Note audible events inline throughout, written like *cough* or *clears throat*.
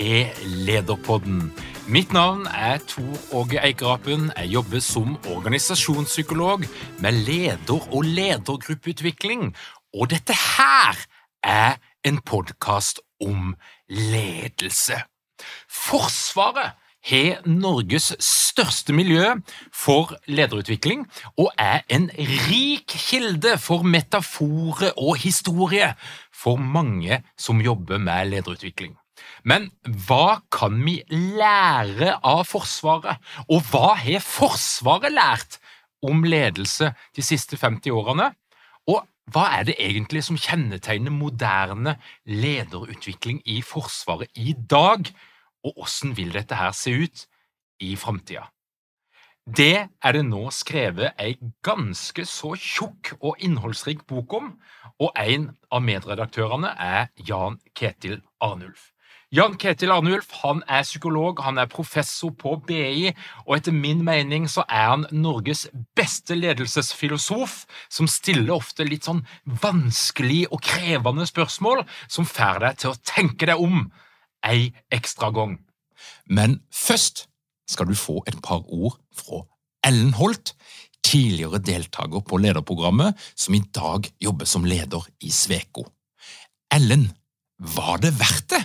til Lederpodden. Mitt navn er Tor Åge Eikerapen. Jeg jobber som organisasjonspsykolog med leder- og ledergruppeutvikling. Og dette her er en podkast om ledelse. Forsvaret har Norges største miljø for lederutvikling og er en rik kilde for metaforer og historie for mange som jobber med lederutvikling. Men hva kan vi lære av Forsvaret, og hva har Forsvaret lært om ledelse de siste 50 årene? Og hva er det egentlig som kjennetegner moderne lederutvikling i Forsvaret i dag? Og hvordan vil dette her se ut i framtida? Det er det nå skrevet ei ganske så tjukk og innholdsrik bok om, og en av medredaktørene er Jan Ketil Arnulf. Jan Ketil Arnulf han er psykolog, han er professor på BI, og etter min mening så er han Norges beste ledelsesfilosof, som stiller ofte litt sånn vanskelig og krevende spørsmål som får deg til å tenke deg om ei ekstra gang. Men først skal du få et par ord fra Ellen Holt, tidligere deltaker på lederprogrammet, som i dag jobber som leder i Sveko. Ellen, var det verdt det?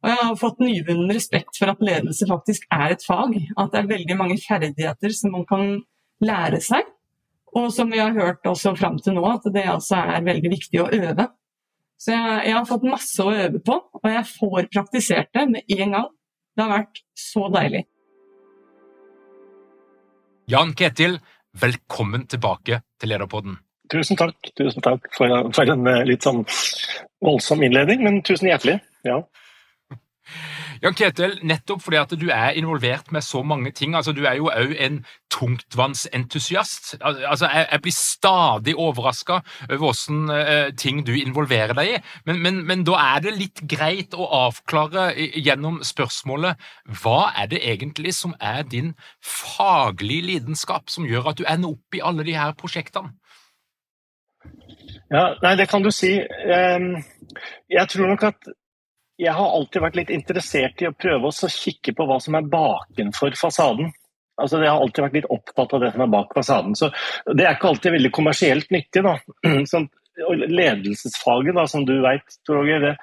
Og jeg har fått nyvunnen respekt for at ledelse faktisk er et fag. At det er veldig mange ferdigheter som man kan lære seg. Og som vi har hørt også fram til nå, at det altså er veldig viktig å øve. Så jeg, jeg har fått masse å øve på, og jeg får praktisert det med en gang. Det har vært så deilig. Jan Ketil, velkommen tilbake til Lederpodden. Tusen takk, tusen takk for, for en litt sånn voldsom innledning, men tusen hjertelig. Ja. Jan Ketil, nettopp fordi at du er involvert med så mange ting. altså Du er jo òg en tungtvannsentusiast. Altså, jeg, jeg blir stadig overraska over åssen uh, ting du involverer deg i. Men, men, men, da er det litt greit å avklare gjennom spørsmålet hva er det egentlig som er din faglige lidenskap, som gjør at du ender opp i alle de her prosjektene? Ja, nei, det kan du si. Jeg tror nok at jeg har alltid vært litt interessert i å prøve å kikke på hva som er bakenfor fasaden. Altså, jeg har alltid vært litt opptatt av det som er bak fasaden. Så det er ikke alltid veldig kommersielt nyttig. Da. *clears throat* Sånn, ledelsesfaget, da, som du vet, Roger,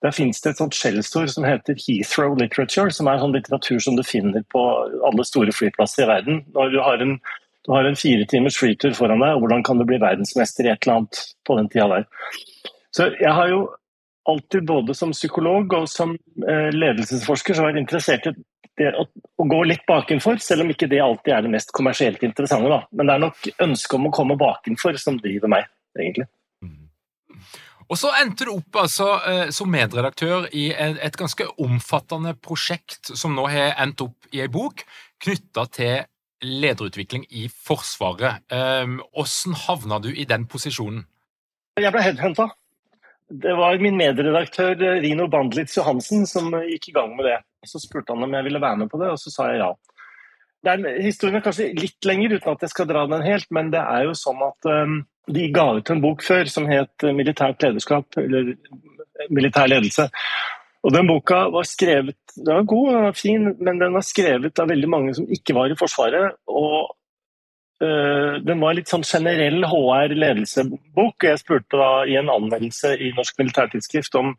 der finnes det et sånt skjellsord som heter Heathrow Literature, som er sånn litteratur som du finner på alle store flyplasser i verden. Når du har en, du har en fire timers flytur foran deg, og hvordan kan du bli verdensmester i et eller annet på den tida der. Så jeg har jo alltid både som psykolog og som eh, ledelsesforsker så vært interessert i det å, å, gå litt bakenfor, selv om ikke det alltid er det mest kommersielt interessante. Da. Men det er nok ønsket om å komme bakenfor som driver meg, egentlig. Og så endte du opp altså, eh, som medredaktør i et ganske omfattende prosjekt som nå har endt opp i ei bok knytta til lederutvikling i Forsvaret. Hvordan havna du i den posisjonen? Jeg ble headhunta det var min medredaktør eh, Rino Bandlitz Johansen som eh, gikk i gang med det. Så spurte han om jeg ville være med på det, og så sa jeg ja. Er, historien er kanskje litt lenger, uten at jeg skal dra den helt, men det er jo sånn at um, de ga ut en bok før som het 'Militært lederskap', eller 'Militær ledelse'. Og Den boka var skrevet den var god, og fin, men den var skrevet av veldig mange som ikke var i Forsvaret. og den var litt sånn generell HR-ledelsebok. Jeg spurte da i en anmeldelse i Norsk Militærtidsskrift om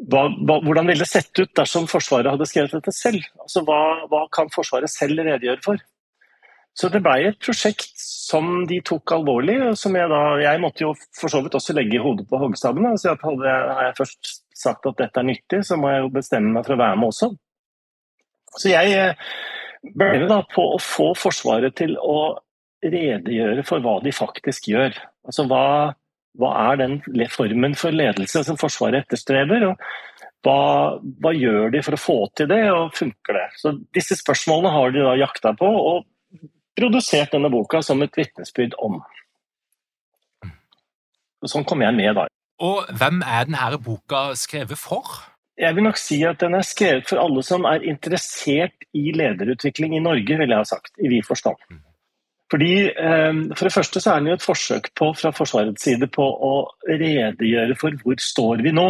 hva, hva, hvordan ville det sett ut dersom Forsvaret hadde skrevet dette selv? Altså, hva, hva kan Forsvaret selv redegjøre for? Så det ble et prosjekt som de tok alvorlig. som Jeg da, jeg måtte jo for så vidt også legge hodet på hoggstaven. at hadde jeg først sagt at dette er nyttig, så må jeg jo bestemme meg for å være med også. Så jeg eh, ble det da på å få Forsvaret til å redegjøre for hva de faktisk gjør. Altså hva, hva er den formen for ledelse som Forsvaret etterstreber? og hva, hva, gjør de for å få til det, og funker det? Så Disse spørsmålene har de da jakta på og produsert denne boka som et vitnesbyrd om. Sånn kom jeg med da. Og hvem er denne boka skrevet for? Jeg vil nok si at den er skrevet for alle som er interessert i lederutvikling i Norge, vil jeg ha sagt, i vid forstand. Fordi, eh, For det første så er den jo et forsøk på, fra Forsvarets side på å redegjøre for hvor står vi nå.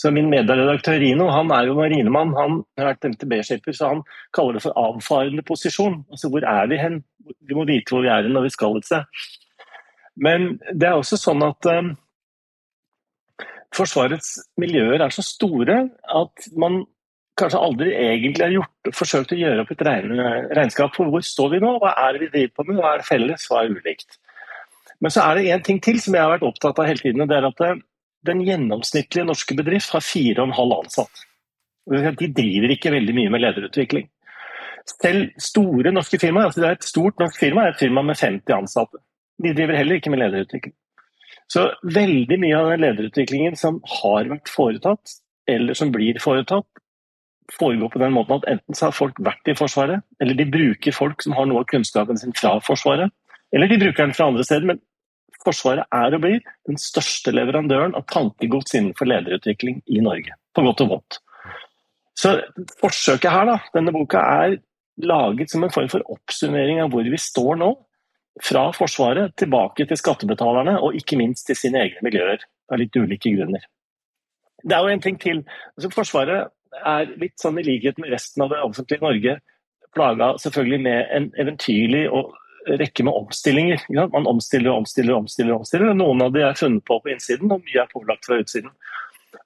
Så Min medredaktør Rino han er jo marinemann, han har vært MTB-skipper, så han kaller det for avfarende posisjon. Altså Hvor er vi hen? Vi må vite hvor vi er når vi skal et sted. Men det er også sånn at eh, Forsvarets miljøer er så store at man kanskje aldri egentlig har gjort, forsøkt å gjøre opp et regnskap for hvor står vi nå, hva er det vi driver på med, hva er det felles, hva er ulikt. Men så er det én ting til som jeg har vært opptatt av hele tiden. og det er at eh, Den gjennomsnittlige norske bedrift har fire og en halv ansatt. De driver ikke veldig mye med lederutvikling. Selv store norske firmaer, altså det er et stort norsk firma, er et firma med 50 ansatte. De driver heller ikke med lederutvikling. Så veldig mye av den lederutviklingen som har vært foretatt, eller som blir foretatt, foregår på den måten at enten så har folk vært i Forsvaret, eller de bruker folk som har noe av kunnskapen sin fra Forsvaret, eller de bruker den fra andre steder. Men Forsvaret er og blir den største leverandøren av tankegods innenfor lederutvikling i Norge. På godt og vondt. Så forsøket her, da, denne boka, er laget som en form for oppsummering av hvor vi står nå fra Forsvaret tilbake til skattebetalerne, og ikke minst til sine egne miljøer. Av litt ulike grunner. Det er jo en ting til. Altså, forsvaret er litt sånn i likhet med resten av det offentlige Norge plaga selvfølgelig med en eventyrlig rekke med omstillinger. Man omstiller og omstiller og omstiller. omstiller. Noen av de er funnet på på innsiden, og mye er pålagt fra utsiden.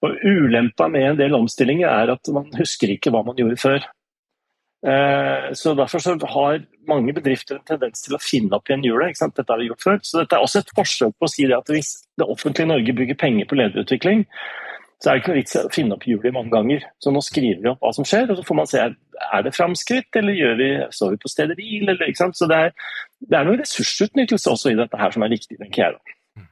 Og Ulempa med en del omstillinger er at man husker ikke hva man gjorde før. Eh, så Derfor så har mange bedrifter en tendens til å finne opp igjen hjulet. Dette har vi gjort før. Så dette er også et forsøk på å si at hvis det offentlige Norge bruker penger på lederutvikling, så er det ikke noe vits i å finne opp hjulet mange ganger. Så nå skriver vi opp hva som skjer, og så får man se er det framskritt, eller vi, står vi på stedet hvil? Eller, så det er, det er noe ressursutnyttelse også i dette her som er viktig, tenker jeg. da.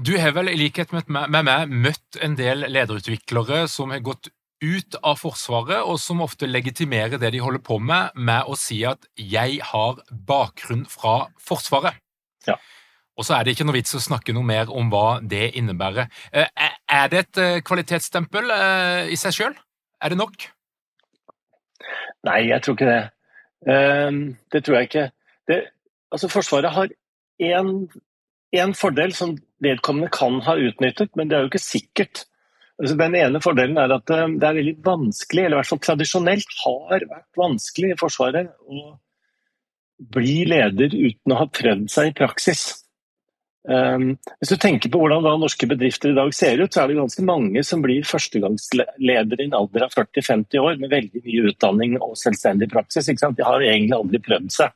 Du har vel i likhet med meg møtt en del lederutviklere som har gått ut av Forsvaret, og som ofte legitimerer det de holder på med, med å si at 'jeg har bakgrunn fra Forsvaret'. Ja. Og så er det ikke noe vits å snakke noe mer om hva det innebærer. Eh, er det et eh, kvalitetsstempel i seg sjøl? Er det nok? Nei, jeg tror ikke det. Det tror jeg ikke. Det, altså Forsvaret har én fordel som vedkommende kan ha utnyttet, men det er jo ikke sikkert. Den ene fordelen er at eh, det er veldig vanskelig, eller i hvert fall tradisjonelt har vært vanskelig i Forsvaret å bli leder uten å ha prøvd seg i praksis. Um, hvis du tenker på hvordan da norske bedrifter i dag ser ut, så er det ganske mange som blir førstegangsledere i en alder av 40-50 år med veldig mye utdanning og selvstendig praksis. De har egentlig aldri prøvd seg.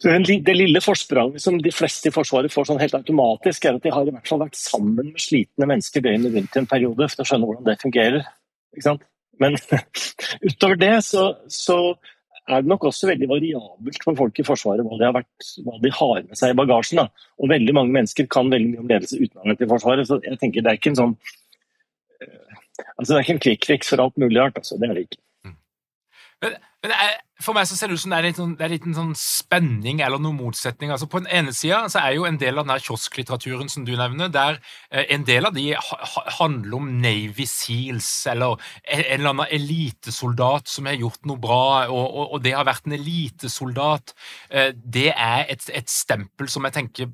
Det lille forspranget som de fleste i Forsvaret får sånn helt automatisk, er at de har i hvert fall vært sammen med slitne mennesker døgnet rundt i en periode for å skjønne hvordan det fungerer. Men *laughs* utover det så, så, er det nok også veldig variabelt for folk i Forsvaret hva de har, vært, hva de har med seg i bagasjen. Da. Og veldig mange mennesker kan veldig mye om ledelse utenlandet i Forsvaret. Så jeg tenker det er ikke en sånn eh, Altså det er ikke en fix for alt mulig rart. Altså. Det er det ikke. Mm. Men, men er, for meg så ser det ut som det er, en liten, det er litt en sånn spenning eller noen motsetning. Altså På den ene sida er jo en del av den kiosklitteraturen som du nevner, der eh, en del av de handler om Navy Seals eller en eller annen elitesoldat som har gjort noe bra, og, og, og det har vært en elitesoldat. Eh, det er et, et, stempel som jeg tenker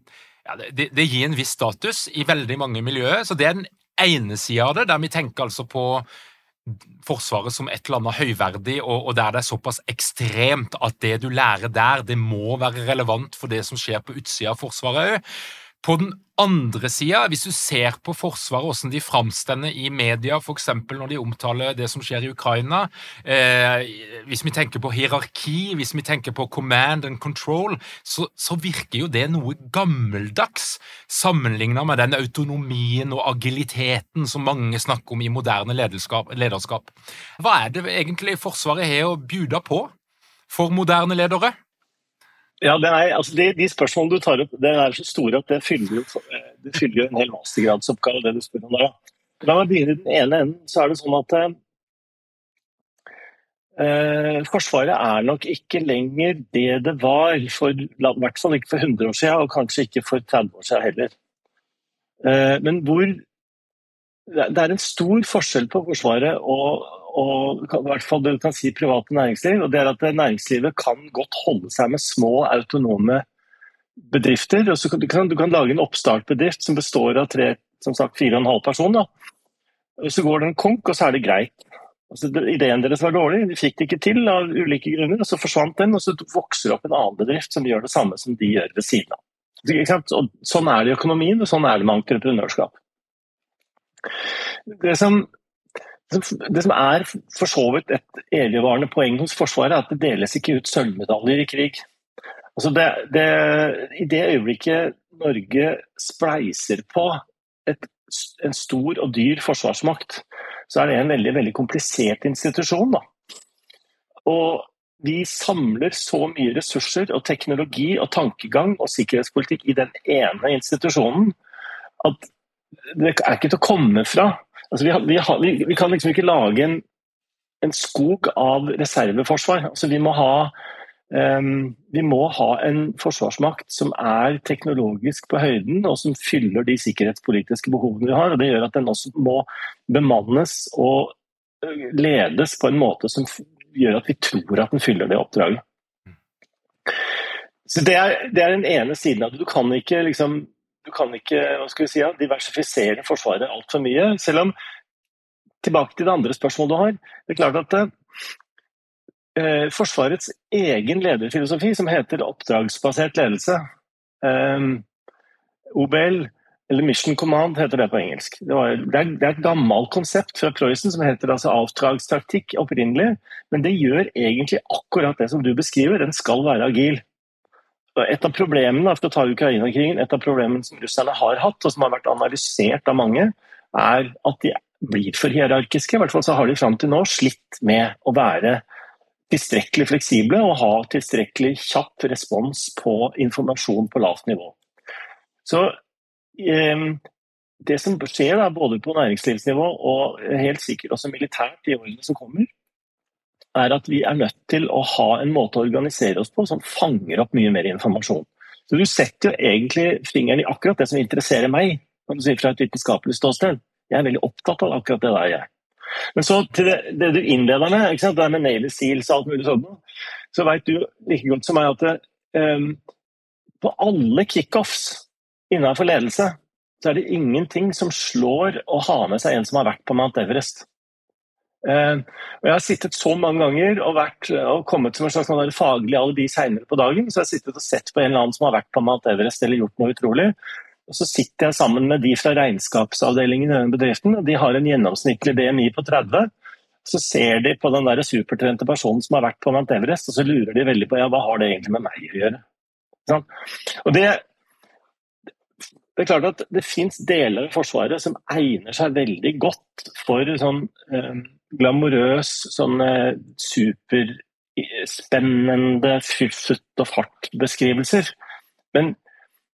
ja, det, det, gir en viss status i veldig mange miljøer. Så det er den ene sida av det, der vi tenker altså på Forsvaret som et eller annet høyverdig, og, og, der det er såpass ekstremt at det du lærer der, det må være relevant for det som skjer på utsida av Forsvaret òg. På den andre sida, hvis du ser på Forsvaret, hvordan de framstender i media, f.eks. når de omtaler det som skjer i Ukraina, eh, hvis vi tenker på hierarki, hvis vi tenker på command and control, så, så virker jo det noe gammeldags sammenligna med den autonomien og agiliteten som mange snakker om i moderne lederskap. Hva er det egentlig Forsvaret har å bjude på for moderne ledere? Ja, er, altså de, de, spørsmålene du tar opp, det er så store at det fyller jo, det fyller en hel mastergradsoppgave. det du spør om der. La meg begynne i den ene enden. så er det sånn at eh, Forsvaret er nok ikke lenger det det var, for, i hvert fall ikke for 100 år siden, og kanskje ikke for 30 år siden heller. Eh, men hvor Det er en stor forskjell på Forsvaret og, og i hvert fall det du kan si private næringsliv, og det er at næringslivet kan godt holde seg med små, autonome bedrifter. og så du, kan, du kan lage en oppstartbedrift som består av tre, som sagt, fire og en halv person. Da. Så går det en konk, og så er det greit. Altså, ideen deres var dårlig, de fikk det ikke til av ulike grunner. og Så forsvant den, og så vokser det opp en annen bedrift som gjør det samme som de gjør ved siden av. Sånn er det i økonomien, og sånn er det med entreprenørskap. Det som det som er for så vidt et evigvarende poeng hos Forsvaret, er at det deles ikke ut sølvmedaljer i krig. Altså det, det, I det øyeblikket Norge spleiser på et, en stor og dyr forsvarsmakt, så er det en veldig, veldig komplisert institusjon. Da. Og vi samler så mye ressurser og teknologi og tankegang og sikkerhetspolitikk i den ene institusjonen at det er ikke til å komme fra Altså, vi, vi, har, vi, vi, kan liksom ikke lage en, en skog av reserveforsvar. Altså, vi, må ha, um, vi må ha en forsvarsmakt som er teknologisk på høyden, og som fyller de sikkerhetspolitiske behovene vi har. og Det gjør at den også må bemannes og øh, ledes på en måte som gjør at vi tror at den fyller det oppdraget. Så Det er, det er den ene siden at. Du kan ikke liksom du kan ikke hva skal vi si, diversifisere Forsvaret altfor mye. Selv om Tilbake til det andre spørsmålet du har. Det er klart at eh, Forsvarets egen lederfilosofi, som heter oppdragsbasert ledelse, eh, OBL, eller Mission Command heter det på engelsk. Det, var, det, er, det er, et gammelt konsept fra Preussen som heter altså avdragstaktikk opprinnelig, men det gjør egentlig akkurat det som du beskriver, den skal være agil. Et av problemene for å ta Ukraina-krigen, et av problemene som russerne har hatt, og som har vært analysert av mange, er at de blir for hierarkiske. I hvert fall så har de fram til nå slitt med å være tilstrekkelig fleksible og ha tilstrekkelig kjapp respons på informasjon på lavt nivå. Så eh, det som skjer da, både på næringslivsnivå og helt sikkert også militært i årene som kommer, er at vi er nødt til å ha en måte å organisere oss på som fanger opp mye mer informasjon. Så Du setter jo egentlig fingeren i akkurat det som interesserer meg, kan du si fra et vitenskapelig ståsted. Jeg er veldig opptatt av akkurat det der. jeg. Men så til det, det du innleder med, ikke sant? det med Navy Seals og alt mulig sånt, så vet du like godt som meg at det, um, på alle kickoffs innenfor ledelse så er det ingenting som slår å ha med seg en som har vært på Mount Everest. Uh, og Jeg har sittet så mange ganger og, vært, og kommet som en slags sånn faglig alibi senere på dagen. Så jeg har sittet og sett på en eller annen som har vært på Mount Everest eller gjort noe utrolig. Og Så sitter jeg sammen med de fra regnskapsavdelingen i den bedriften, og de har en gjennomsnittlig BMI på 30. Så ser de på den der supertrente personen som har vært på Mount Everest, og så lurer de veldig på ja, hva har det egentlig med meg å gjøre. Sånn. Og det, det er klart at det fins deler av Forsvaret som egner seg veldig godt for sånn eh, glamorøs, sånn eh, superspennende futt og fart-beskrivelser. Men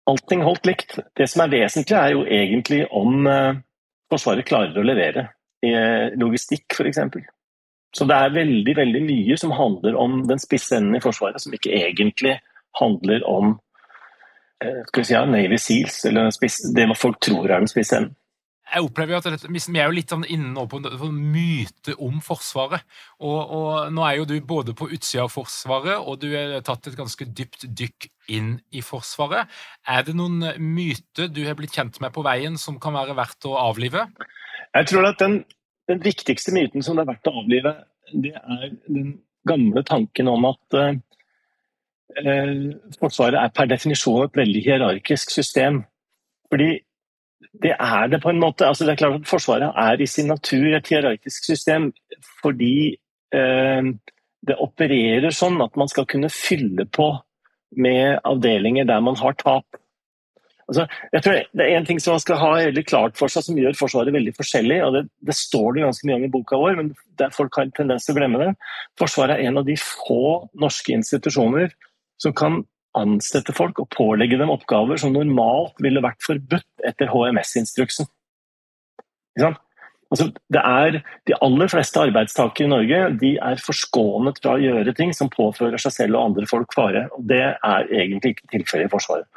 allting holdt likt. Det som er vesentlig, er jo egentlig om eh, Forsvaret klarer å levere eh, logistikk, f.eks. Så det er veldig veldig mye som handler om den spisse enden i Forsvaret, som ikke egentlig handler om eh, skal vi si, Navy Seals, eller det folk tror er den spisse enden jeg opplever jo at dette, Vi er jo litt sånn inne på en myte om Forsvaret. Og, og, Nå er jo du både på utsida av Forsvaret, og du har tatt et ganske dypt dykk inn i Forsvaret. Er det noen myter du har blitt kjent med på veien som kan være verdt å avlive? Jeg tror at den, den viktigste myten som det er verdt å avlive, det er den gamle tanken om at eh, eh Forsvaret er per definisjon et veldig hierarkisk system. Fordi det er det på en måte. Altså, det er klart at Forsvaret er i sin natur et hierarkisk system fordi eh, det opererer sånn at man skal kunne fylle på med avdelinger der man har tap. Altså, jeg tror Det er en ting som man skal ha veldig klart for seg, som gjør Forsvaret veldig forskjellig. og Det, det står det ganske mye om i boka vår, men der folk har en tendens til å glemme det. Forsvaret er en av de få norske institusjoner som kan ansette folk og pålegge dem oppgaver som normalt ville vært forbudt etter HMS-instruksen. Altså, de aller fleste arbeidstakere i Norge er forskånet fra å gjøre ting som påfører seg selv og andre folk fare. og Det er egentlig ikke tilfellet i Forsvaret.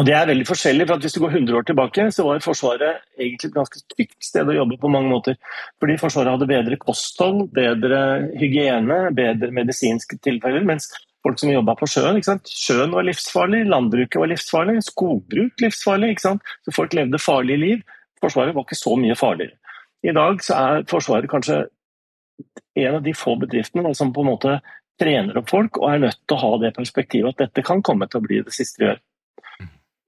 Og Det er veldig forskjellig, for Hvis du går 100 år tilbake, så var Forsvaret egentlig et ganske trygt sted å jobbe på mange måter. Fordi Forsvaret hadde bedre kosthold, bedre hygiene, bedre medisinske tilfeller. mens folk som jobba på sjøen. Ikke sant? Sjøen var livsfarlig, landbruket var livsfarlig, skogbruk livsfarlig. Ikke sant? Så folk levde farlige liv. Forsvaret var ikke så mye farligere. I dag så er Forsvaret kanskje en av de få bedriftene som på en måte trener opp folk og er nødt til å ha det perspektivet at dette kan komme til å bli det siste vi gjør.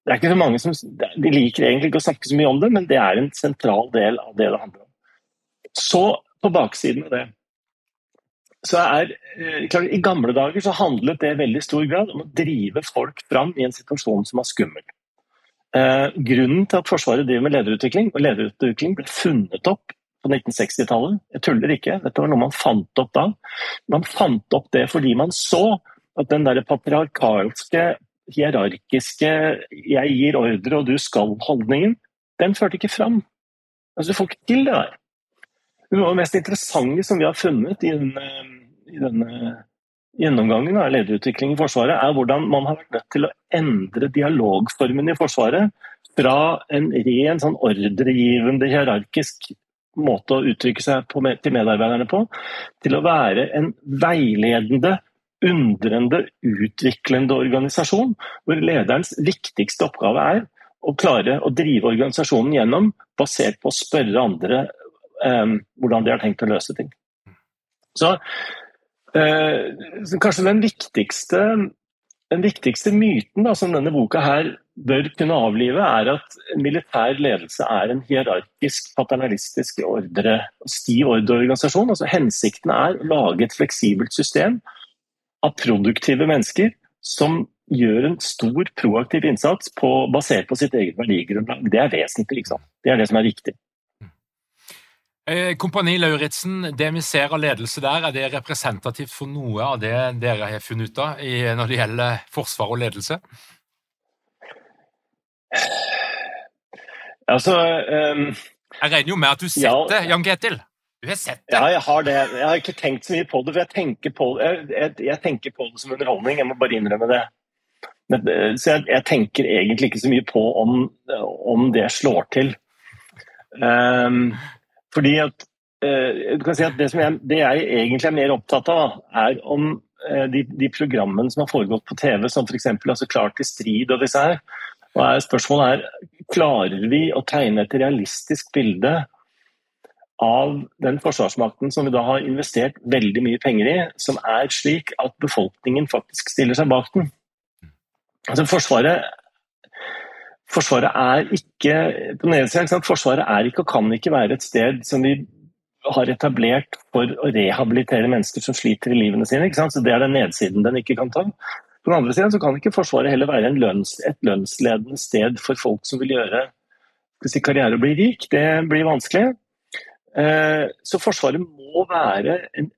Det er ikke så mange som, De liker egentlig ikke å snakke så mye om det, men det er en sentral del av det det handler om. Så på baksiden av det så er, eh, klart, I gamle dager så handlet det i veldig stor grad om å drive folk fram i en situasjon som var skummel. Eh, grunnen til at Forsvaret driver med lederutvikling, og lederutvikling ble funnet opp på 1960-tallet, jeg tuller ikke, dette var noe man fant opp da. Man fant opp det fordi man så at den der patriarkalske, hierarkiske 'jeg gir ordre og du skal'-holdningen, den førte ikke fram. Altså, Du får ikke til det der. Av det mest interessante som vi har funnet i denne, i denne gjennomgangen av lederutvikling i Forsvaret, er hvordan man har vært nødt til å endre dialogformen i Forsvaret fra en ren sånn ordregivende, hierarkisk måte å uttrykke seg på, til medarbeiderne på, til å være en veiledende, undrende, utviklende organisasjon, hvor lederens viktigste oppgave er å klare å drive organisasjonen gjennom basert på å spørre andre hvordan de har tenkt å løse ting. Så, så kanskje den viktigste, den viktigste myten da, som denne boka her bør kunne avlive, er at militær ledelse er en hierarkisk, paternalistisk ordre, stiv ordreorganisasjon. Altså, hensikten er å lage et fleksibelt system av produktive mennesker som gjør en stor proaktiv innsats på, basert på sitt eget verdigrunnlag. Det er vesentlig. Liksom. Det er det som er viktig. Eh, Kompani Lauritzen, det vi ser av ledelse der, er det representativt for noe av det dere har funnet ut av når det gjelder forsvar og ledelse? Altså um, Jeg regner jo med at du setter ja, Jan Ketil? Du har sett det? Ja, jeg har det. Jeg har ikke tenkt så mye på det, for jeg tenker på, jeg, jeg, jeg tenker på det som underholdning. Jeg må bare innrømme det. Men, eh, så jeg, jeg, tenker egentlig ikke så mye på om, om det slår til. Um, fordi at, eh, du kan si at det, jeg, det jeg egentlig er mer opptatt av, er om eh, de, de, programmene som har foregått på TV, som f.eks. Altså Klart til strid og disse her. Og er, spørsmålet er klarer vi å tegne et realistisk bilde av den forsvarsmakten som vi da har investert veldig mye penger i, som er slik at befolkningen faktisk stiller seg bak den. Altså Forsvaret, forsvaret er ikke på den ene siden, Forsvaret er ikke og kan ikke være et sted som vi har etablert for å rehabilitere mennesker som sliter i livene sine. Så Det er den nedsiden den ikke kan ta. På den andre siden så kan ikke Forsvaret heller være lønns, et lønnsledende sted for folk som vil gjøre si, karriere og bli rik. Det blir vanskelig. Eh, så Forsvaret må være en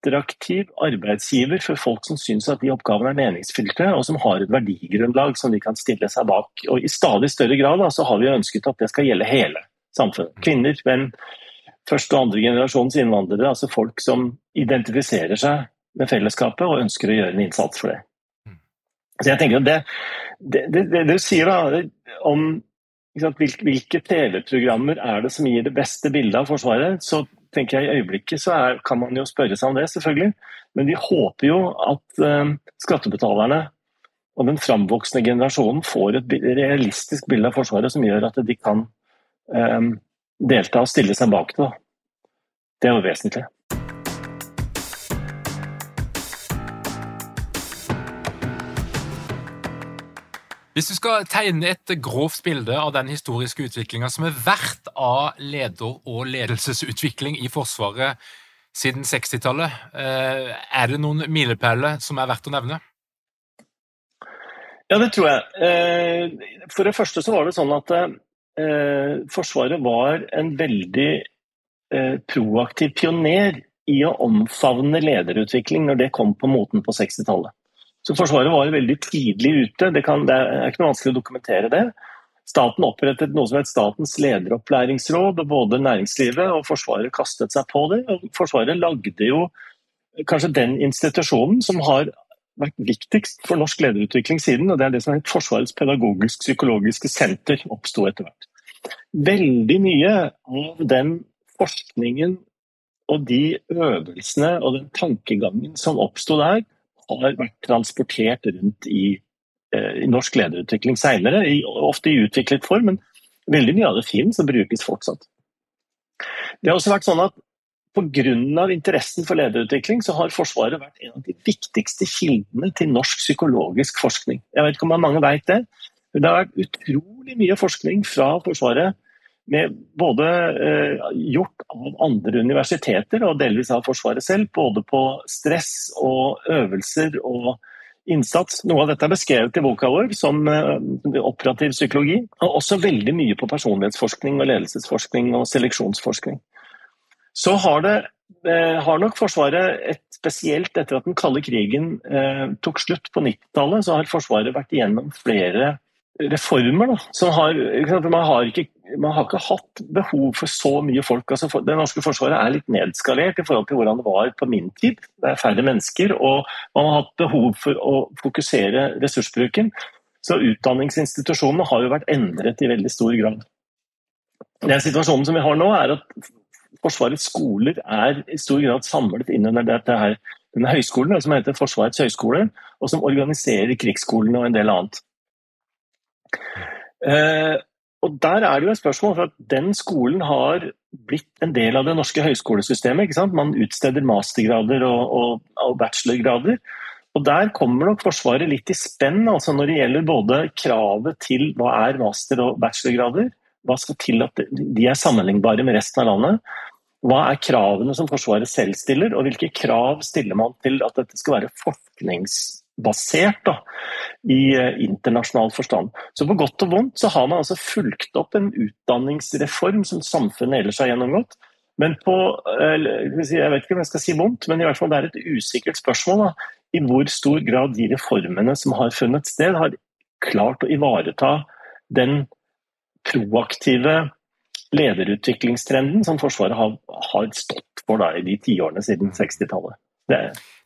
attraktiv arbeidsgiver for folk som syns at de oppgavene er meningsfylte, og som har et verdigrunnlag som de kan stille seg bak. Og I stadig større grad da, så har vi ønsket at det skal gjelde hele samfunnet. Kvinner, menn, første og andre generasjons innvandrere, altså folk som identifiserer seg med fellesskapet og ønsker å gjøre en innsats for det. Så jeg tenker at Det, det, det, det du sier da, om hvilke TV-programmer er det som gir det beste bildet av Forsvaret, så tenker jeg I øyeblikket så er, kan man jo spørre seg om det, selvfølgelig. Men vi håper jo at eh, skattebetalerne og den framvoksende generasjonen får et realistisk bilde av Forsvaret som gjør at de kan eh, delta og stille seg bak det. Det er jo vesentlig. Hvis du skal tegne et grovt bilde av den historiske utviklinga som er verdt av leder- og ledelsesutvikling i Forsvaret siden 60-tallet, eh, er det noen milepæler som er verdt å nevne? Ja, det tror jeg. Eh, for det første så var det sånn at eh, Forsvaret var en veldig proaktiv pioner i å omfavne lederutvikling når det kom på moten på 60-tallet. Så Forsvaret var veldig tidlig ute, det, kan, det er ikke noe vanskelig å dokumentere det. Staten opprettet noe som het Statens lederopplæringsråd, og både næringslivet og Forsvaret kastet seg på det. og Forsvaret lagde jo kanskje den institusjonen som har vært viktigst for norsk lederutvikling siden, og det er det som het Forsvarets pedagogisk-psykologiske senter, oppsto etter hvert. Veldig mye av den forskningen og de øvelsene og den tankegangen som oppsto der, har vært transportert rundt i, eh, i norsk lederutvikling seinere, ofte i utviklet form, men veldig mye av det finnes og brukes fortsatt. Det har også vært sånn at Pga. interessen for lederutvikling så har Forsvaret vært en av de viktigste kildene til norsk psykologisk forskning. Jeg vet ikke om mange vet det, men det har vært utrolig mye forskning fra Forsvaret med både eh, gjort av andre universiteter og delvis av Forsvaret selv, både på stress og øvelser og innsats. Noe av dette er beskrevet i boka vår som eh, operativ psykologi, og også veldig mye på personlighetsforskning og ledelsesforskning og seleksjonsforskning. Så har, det, eh, har nok Forsvaret, et, spesielt etter at den kalde krigen eh, tok slutt på 90-tallet, så har Forsvaret vært igjennom flere reformer. Da, har, man, har ikke, man, har ikke, hatt behov for så mye folk. Altså, det norske forsvaret er litt nedskalert i forhold til hvordan det var på min tid. Det er færre mennesker, og man har hatt behov for å fokusere ressursbruken. Så utdanningsinstitusjonene har jo vært endret i veldig stor grad. Den situasjonen som vi har nå, er at Forsvarets skoler er i stor grad samlet innunder dette her, denne høyskolen som heter Forsvarets høgskole, og som organiserer krigsskolene og en del annet. Eh, og Der er det jo et spørsmål, for at den skolen har blitt en del av det norske høyskolesystemet. ikke sant? Man utsteder mastergrader og, og, og, bachelorgrader. Og Der kommer nok Forsvaret litt i spenn altså når det gjelder både kravet til hva er master- og bachelorgrader, hva skal til at de er sammenlignbare med resten av landet. Hva er kravene som Forsvaret selv stiller, og hvilke krav stiller man til at dette skal være forsknings basert da, i eh, internasjonal forstand. Så på godt og vondt så har man altså fulgt opp en utdanningsreform som samfunnet ellers har gjennomgått. Men på Jeg vet ikke om jeg skal si vondt, men i hvert fall det er et usikkert spørsmål da, i hvor stor grad de reformene som har funnet sted, har klart å ivareta den proaktive lederutviklingstrenden som Forsvaret har, har stått for da, i de tiårene siden 60-tallet.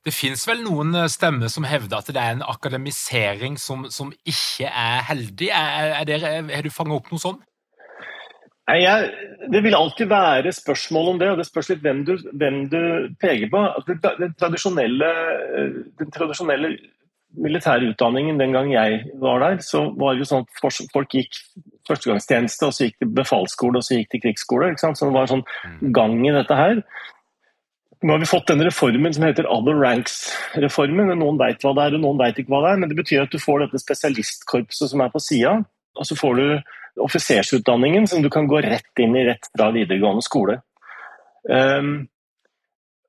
Det, fins vel noen eh, stemmer som hevder at det er en akademisering som, som ikke er heldig. Er, er det, har du fanget opp noe sånt? Nei, jeg, Det vil alltid være spørsmål om det, og det spørs litt hvem du, hvem du peker på. Altså, den, tradisjonelle, den tradisjonelle militære utdanningen den gang jeg var der, så var det jo sånn at folk gikk førstegangstjeneste, og så gikk de befalsskole, og så gikk de krigsskole. Så det var sånn mm. gang i dette her. Nå har vi fått denne reformen som heter Other Ranks-reformen. Noen vet hva det er, og noen vet ikke hva det er. Men det betyr at du får dette spesialistkorpset som er på sida, og så får du offisersutdanningen som du kan gå rett inn i rett fra videregående skole. Um,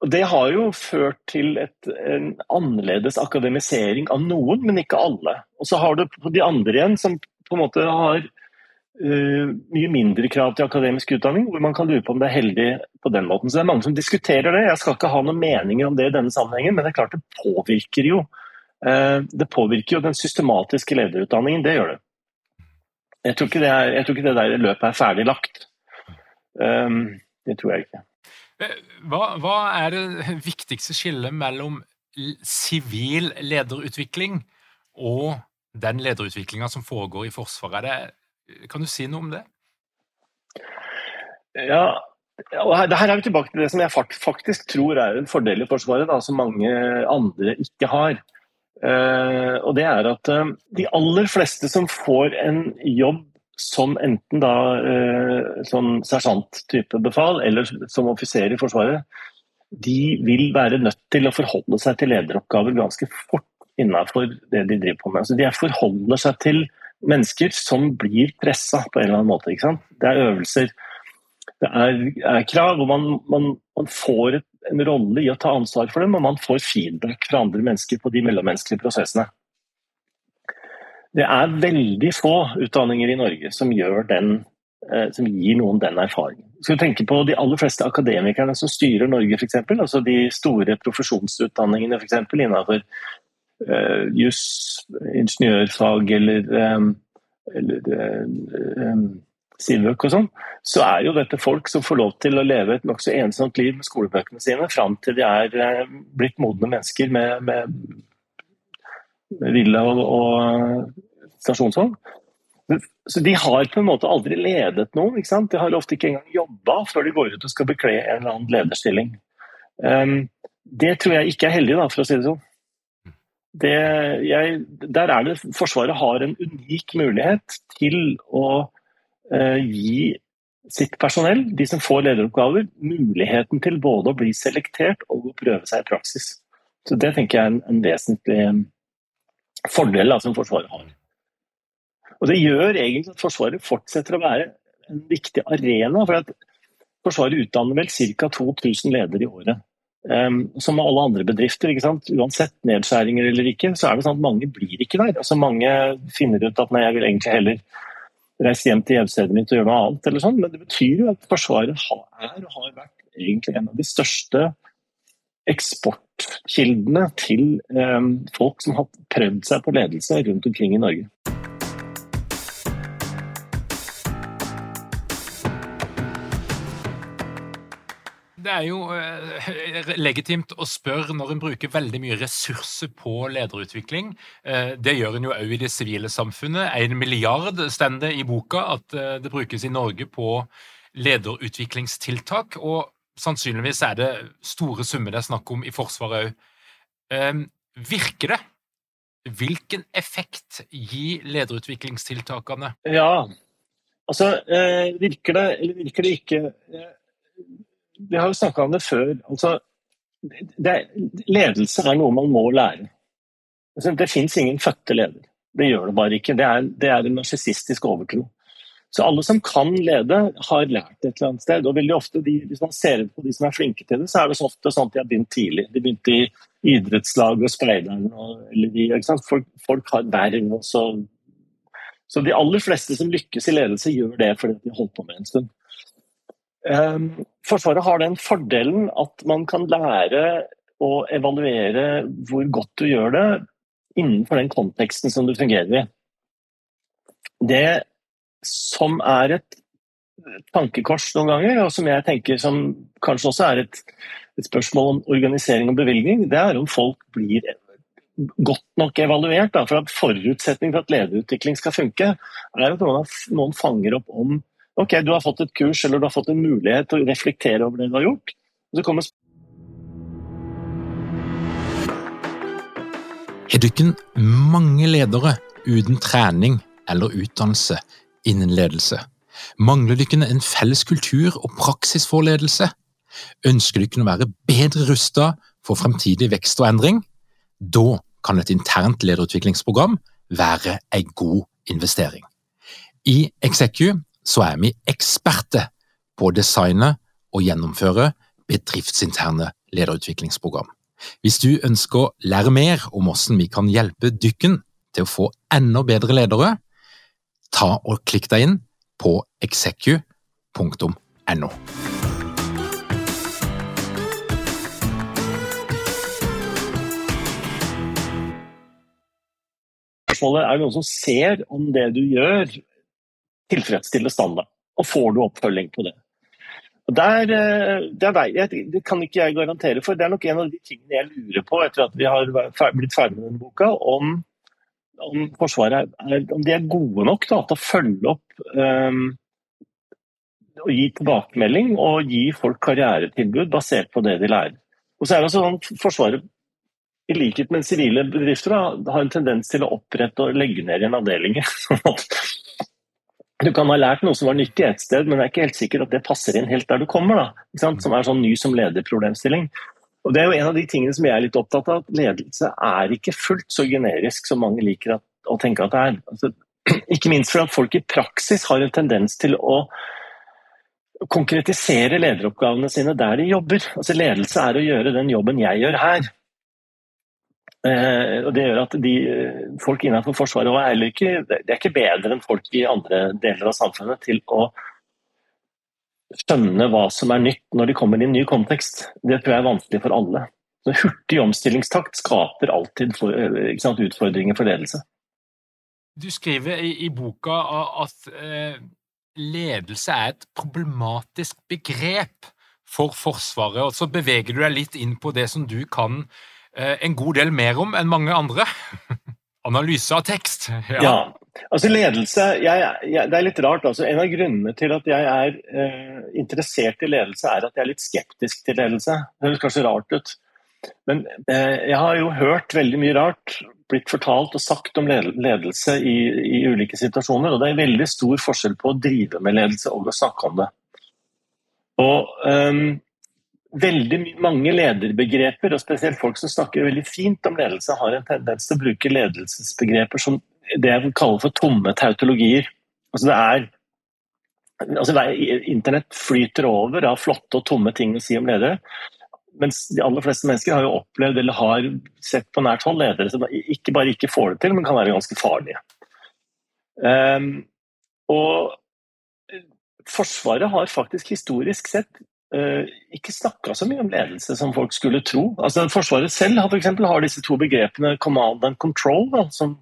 Det har jo ført til et, en annerledes akademisering av noen, men ikke alle. Og så har du de andre igjen som på en måte har uh, mye mindre krav til akademisk utdanning, hvor man kan lure på om det er heldig på den måten. Så det er mange som diskuterer det. Jeg skal ikke ha noen meninger om det i denne sammenhengen, men det er klart det påvirker jo, uh, det påvirker jo den systematiske lederutdanningen. Det gjør det. Jeg tror ikke det, er, tror ikke det der løpet er ferdig lagt. Um, det tror jeg ikke. Eh, hva, hva, er det viktigste skillet mellom sivil lederutvikling og den lederutviklinga som foregår i Forsvaret? Det, kan du si noe om det? Ja, og her, her er vi tilbake til det som jeg faktisk tror er en fordel i Forsvaret, da, som mange andre ikke har. Uh, og det er at uh, de aller fleste som får en jobb som enten da uh, sånn sersjant-type befal eller som offiser i Forsvaret, de vil være nødt til å forholde seg til lederoppgaver ganske fort innenfor det de driver på med. Altså, de forholder seg til mennesker som blir pressa på en eller annen måte. Ikke sant? Det er øvelser, det er, er krav, og man, man, man får en rolle i å ta ansvar for dem, og man får feedback fra andre mennesker på de mellommenneskelige prosessene. Det er veldig få utdanninger i Norge som, den, eh, som gir noen den erfaringen. Skal du tenke på de aller fleste akademikerne som styrer Norge, f.eks. Altså de store profesjonsutdanningene f.eks. innenfor uh, juss, ingeniørfag eller, um, eller um, Silvøk og sånn, så er jo dette folk som får lov til å leve et nokså ensomt liv med skolebøkene sine fram til de er eh, blitt modne mennesker med, med villa og, og stasjonsvogn. Så De har på en måte aldri ledet noen. ikke sant? De har ofte ikke engang jobba før de går ut og skal bekle en eller annen lederstilling. Um, det tror jeg ikke er heldig, da, for å si det sånn. Det, jeg, der er det Forsvaret har en unik mulighet til å Eh, gi sitt personell, de som får lederoppgaver, muligheten til både å bli selektert og å prøve seg i praksis. Så Det tenker jeg er en, en vesentlig eh, fordel da, som Forsvaret har. Og Det gjør egentlig at Forsvaret fortsetter å være en viktig arena. for at Forsvaret utdanner vel ca. 2000 ledere i året. Um, som med alle andre bedrifter, uansett nedskjæringer eller ikke, så er det sånn at mange blir ikke der. Altså Mange finner ut at nei, jeg vil egentlig heller reise hjem til hjemstedet mitt og gjøre noe annet. eller sånn, Men det betyr jo at Forsvaret er og har vært egentlig en av de største eksportkildene til um, folk som har prøvd seg på ledelse rundt omkring i Norge. Er jo eh, *laughs* legitimt å spørre når en bruker veldig mye ressurser på lederutvikling. Eh, det gjør en jo òg i det sivile samfunnet. En milliard står i boka at eh, det brukes i Norge på lederutviklingstiltak. Og sannsynligvis er det store summer det er snakk om i Forsvaret òg. Virker det? Hvilken effekt gir lederutviklingstiltakene? Ja, altså virker det eller virker det ikke? Vi har jo snakka om det før. Altså, det, ledelse er noe man må lære. Altså, det fins ingen fødte leder. Det gjør det bare ikke. Det er, det er en narsissistisk overtro. Så alle som kan lede, har lært et eller annet sted. Og veldig ofte, de, Hvis man ser på de som er flinke til det, så er det så ofte sånn at de har begynt tidlig. De begynte i idrettslag og speideren. Folk, folk, har verv. Så, så de aller fleste som lykkes i ledelse, gjør det fordi de har holdt på med en stund. Ehm, Forsvaret har den fordelen at man kan lære å evaluere hvor godt du gjør det innenfor den konteksten som du fungerer i. Det som er et tankekors noen ganger, og som jeg tenker som kanskje også er et, et spørsmål om organisering og bevilgning, det er om folk blir godt nok evaluert. Da, for at Forutsetning for at lederutvikling skal funke, er at noen, noen fanger opp om ok, du har fått et kurs eller du har fått en mulighet til å reflektere over det du har gjort. Og så kommer Er du ikke mange ledere uten trening eller utdannelse innen ledelse? Mangler dere en felles kultur og praksis for ledelse? Ønsker dere å være bedre rustet for fremtidig vekst og endring? Da kan et internt lederutviklingsprogram være en god investering. I Execu så er vi eksperter på å designe og gjennomføre bedriftsinterne lederutviklingsprogram. Hvis du ønsker å lære mer om hvordan vi kan hjelpe dykken til å få enda bedre ledere, ta og klikk deg inn på execu.no. Spørsmålet er noen som ser om det du gjør tilfredsstiller standard, og får du oppfølging på det. Der, eh, der det kan ikke jeg garantere for. Det er nok en av de tingene jeg lurer på etter at vi har blitt ferdig med denne boka, om, om Forsvaret er, om de er gode nok da, til å følge opp um, og gi tilbakemelding og gi folk karrieretilbud basert på det de lærer. Og så er det sånn at Forsvaret, i likhet med sivile bedrifter, da, har en tendens til å opprette og legge ned igjen avdelinger. *laughs* sånn du kan ha lært noe som var nyttig et sted, men det er ikke helt sikkert at det passer inn helt der du kommer. da, Som er sånn ny som leder-problemstilling. Og Det er jo en av de tingene som jeg er litt opptatt av, at ledelse er ikke fullt så generisk som mange liker at, å tenke at det er. Altså, *clears throat* ikke minst fordi at folk i praksis har en tendens til å konkretisere lederoppgavene sine der de jobber. Altså Ledelse er å gjøre den jobben jeg gjør her. Eh, og Det gjør at de, folk innenfor Forsvaret er, ikke, de er ikke bedre enn folk i andre deler av samfunnet til å skjønne hva som er nytt når de kommer i en ny kontekst. Det tror jeg er vanskelig for alle. Så hurtig omstillingstakt skaper alltid for, sant, utfordringer for ledelse. Du skriver i, i boka at eh, ledelse er et problematisk begrep for Forsvaret, og så beveger du deg litt inn på det som du kan Eh, en god del mer om enn mange andre. *laughs* Analyse av tekst. Ja, ja altså ledelse jeg, jeg, Det er litt rart. altså En av grunnene til at jeg er eh, interessert i ledelse, er at jeg er litt skeptisk til ledelse. Det høres kanskje rart ut. Men eh, jeg har jo hørt veldig mye rart blitt fortalt og sagt om ledelse i, i, ulike situasjoner. Og det er veldig stor forskjell på å drive med ledelse og å snakke om det. Og um, veldig mange lederbegreper, og spesielt folk som snakker veldig fint om ledelse, har en tendens til å bruke ledelsesbegreper som det jeg kaller for tomme tautologier. Altså det er altså Internett flyter over av flotte og tomme ting å si om ledere. Mens de aller fleste mennesker har jo opplevd eller har sett på nært hold ledere som ikke bare ikke får det til, men kan være ganske farlige. Um, og Forsvaret har faktisk historisk sett ikke snakka så mye om ledelse som folk skulle tro. Altså, Forsvaret selv har, for eksempel, har disse to begrepene command and control, da, som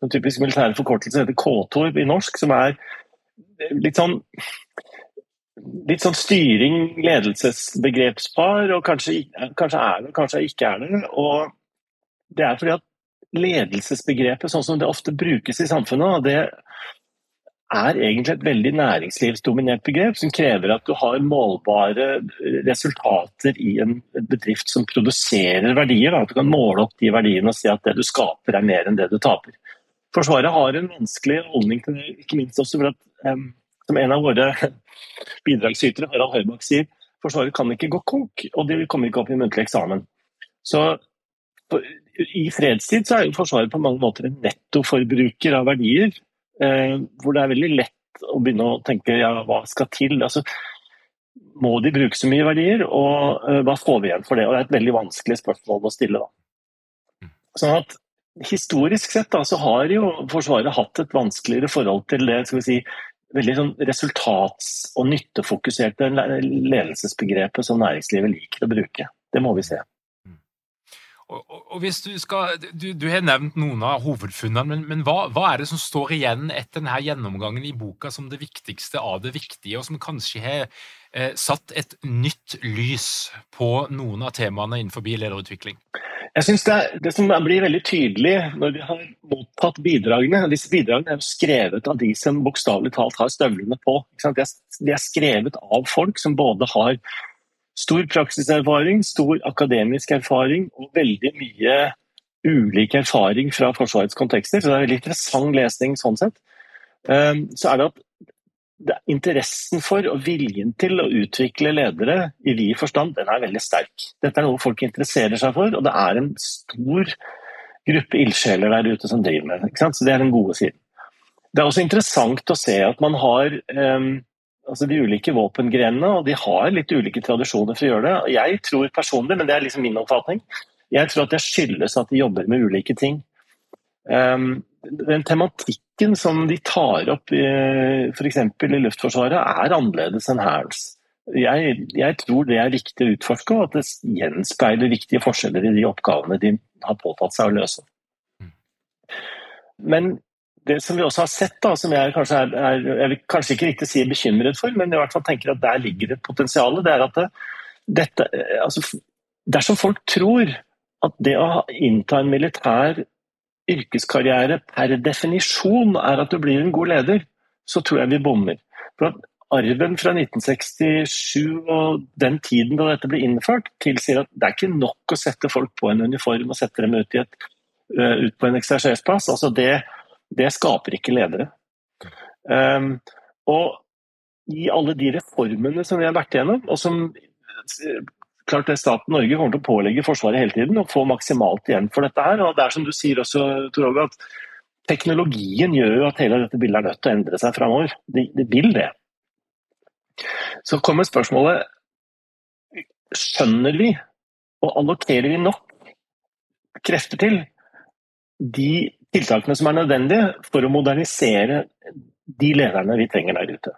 den typisk militære forkortelse heter K-TOR i norsk, som er litt sånn litt sånn styring, ledelsesbegrepspar, og kanskje, kanskje er det, kanskje ikke er det. Og det er fordi at ledelsesbegrepet, sånn som det ofte brukes i samfunnet, det er egentlig et veldig næringslivsdominert begrep, som krever at du har målbare resultater i en bedrift som produserer verdier. At du kan måle opp de verdiene og si at det du skaper er mer enn det du taper. Forsvaret har en vanskelig holdning til det, ikke minst også for at, um, som en av våre bidragsytere, Harald Høybakk, sier, Forsvaret kan ikke gå konk, og de kommer ikke opp i muntlig eksamen. Så i fredstid så er jo Forsvaret på mange måter en nettoforbruker av verdier hvor det er veldig lett å begynne å tenke ja, hva skal til? Altså, må de bruke så mye verdier, og uh, hva får vi igjen for det? Og Det er et veldig vanskelig spørsmål å stille. da. Sånn at Historisk sett da, så har jo Forsvaret hatt et vanskeligere forhold til det skal vi si, veldig sånn resultats- og nyttefokuserte ledelsesbegrepet som næringslivet liker å bruke. Det må vi se. Og, og, hvis Du skal, du, du, har nevnt noen av hovedfunnene, men, men hva, hva, er det som står igjen etter denne gjennomgangen i boka som det viktigste av det viktige, og som kanskje har eh, satt et nytt lys på noen av temaene innenfor lederutvikling? Jeg synes det, det, som blir veldig tydelig når vi har mottatt bidragene Disse bidragene er jo skrevet av de som bokstavelig talt har støvlene på. De er, de er skrevet av folk som både har stor praksiserfaring, stor akademisk erfaring og veldig mye ulik erfaring fra Forsvarets kontekster. Så det er veldig interessant lesning sånn sett. Ehm, så er det at det er interessen for og viljen til å utvikle ledere i vid forstand, den er veldig sterk. Dette er noe folk interesserer seg for, og det er en stor gruppe ildsjeler der ute som driver med det. Så det er den gode siden. Det er også interessant å se at man har um, altså de ulike våpengrenene, og de har litt ulike tradisjoner for å gjøre det. Jeg tror personlig, men det er liksom min oppfatning, jeg tror at det skyldes at de jobber med ulike ting. Um, den tematikken som de tar opp f.eks. i Luftforsvaret, er annerledes enn Hærens. Jeg, jeg, tror det er viktig å utforske, og at det gjenspeiler viktige forskjeller i de oppgavene de har påtatt seg å løse. Mm. Men det som vi også har sett, da, som jeg kanskje er, er, jeg vil kanskje ikke riktig si bekymret for, men i hvert fall tenker at der ligger et potensial, det er at det, dette, altså, dersom folk tror at det å innta en militær yrkeskarriere per definisjon er at du blir en god leder, så tror jeg vi bommer. For at Arven fra 1967 og den tiden da dette ble innført, tilsier at det er ikke nok å sette folk på en uniform og sette dem ut, et, ut på en eksersersplass. Altså det, det skaper ikke ledere. Um, og i alle de reformene som vi har vært igjennom, og som klart det staten Norge kommer til å pålegge Forsvaret hele tiden, og få maksimalt igjen for dette her. og det er som du sier også, Tor at teknologien gjør jo at hele dette bildet er nødt til å endre seg framover. Det de vil det. Så kommer spørsmålet skjønner vi og allokerer vi nok krefter til de tiltakene som er nødvendige for å modernisere de lederne vi trenger der ute.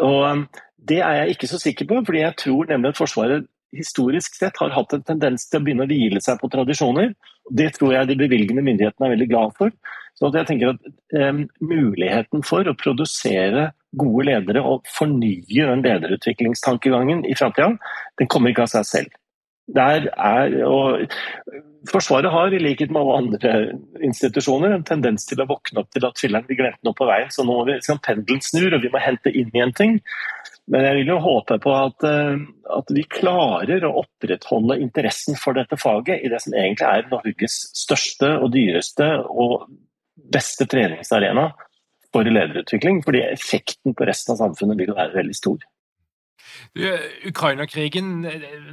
Og um, Det er jeg ikke så sikker på, fordi jeg tror nemlig at Forsvaret historisk sett har hatt en tendens til å begynne å hvile seg på tradisjoner. Det tror jeg de bevilgende myndighetene er veldig glad for. Så jeg tenker at um, Muligheten for å produsere gode ledere og fornye den lederutviklingstankegangen i framtida, den kommer ikke av seg selv. Der er, og Forsvaret har, i likhet med alle andre institusjoner, en tendens til å våkne opp til at filleren vi glemte noe på veien, så nå må vi, liksom, pendelen snur og vi må hente inn igjen ting. Men jeg vil jo håpe på at, eh, at, vi klarer å opprettholde interessen for dette faget i det som egentlig er Norges største og dyreste og beste treningsarena for lederutvikling. Fordi effekten på resten av samfunnet vil være veldig stor. Ukraina-krigen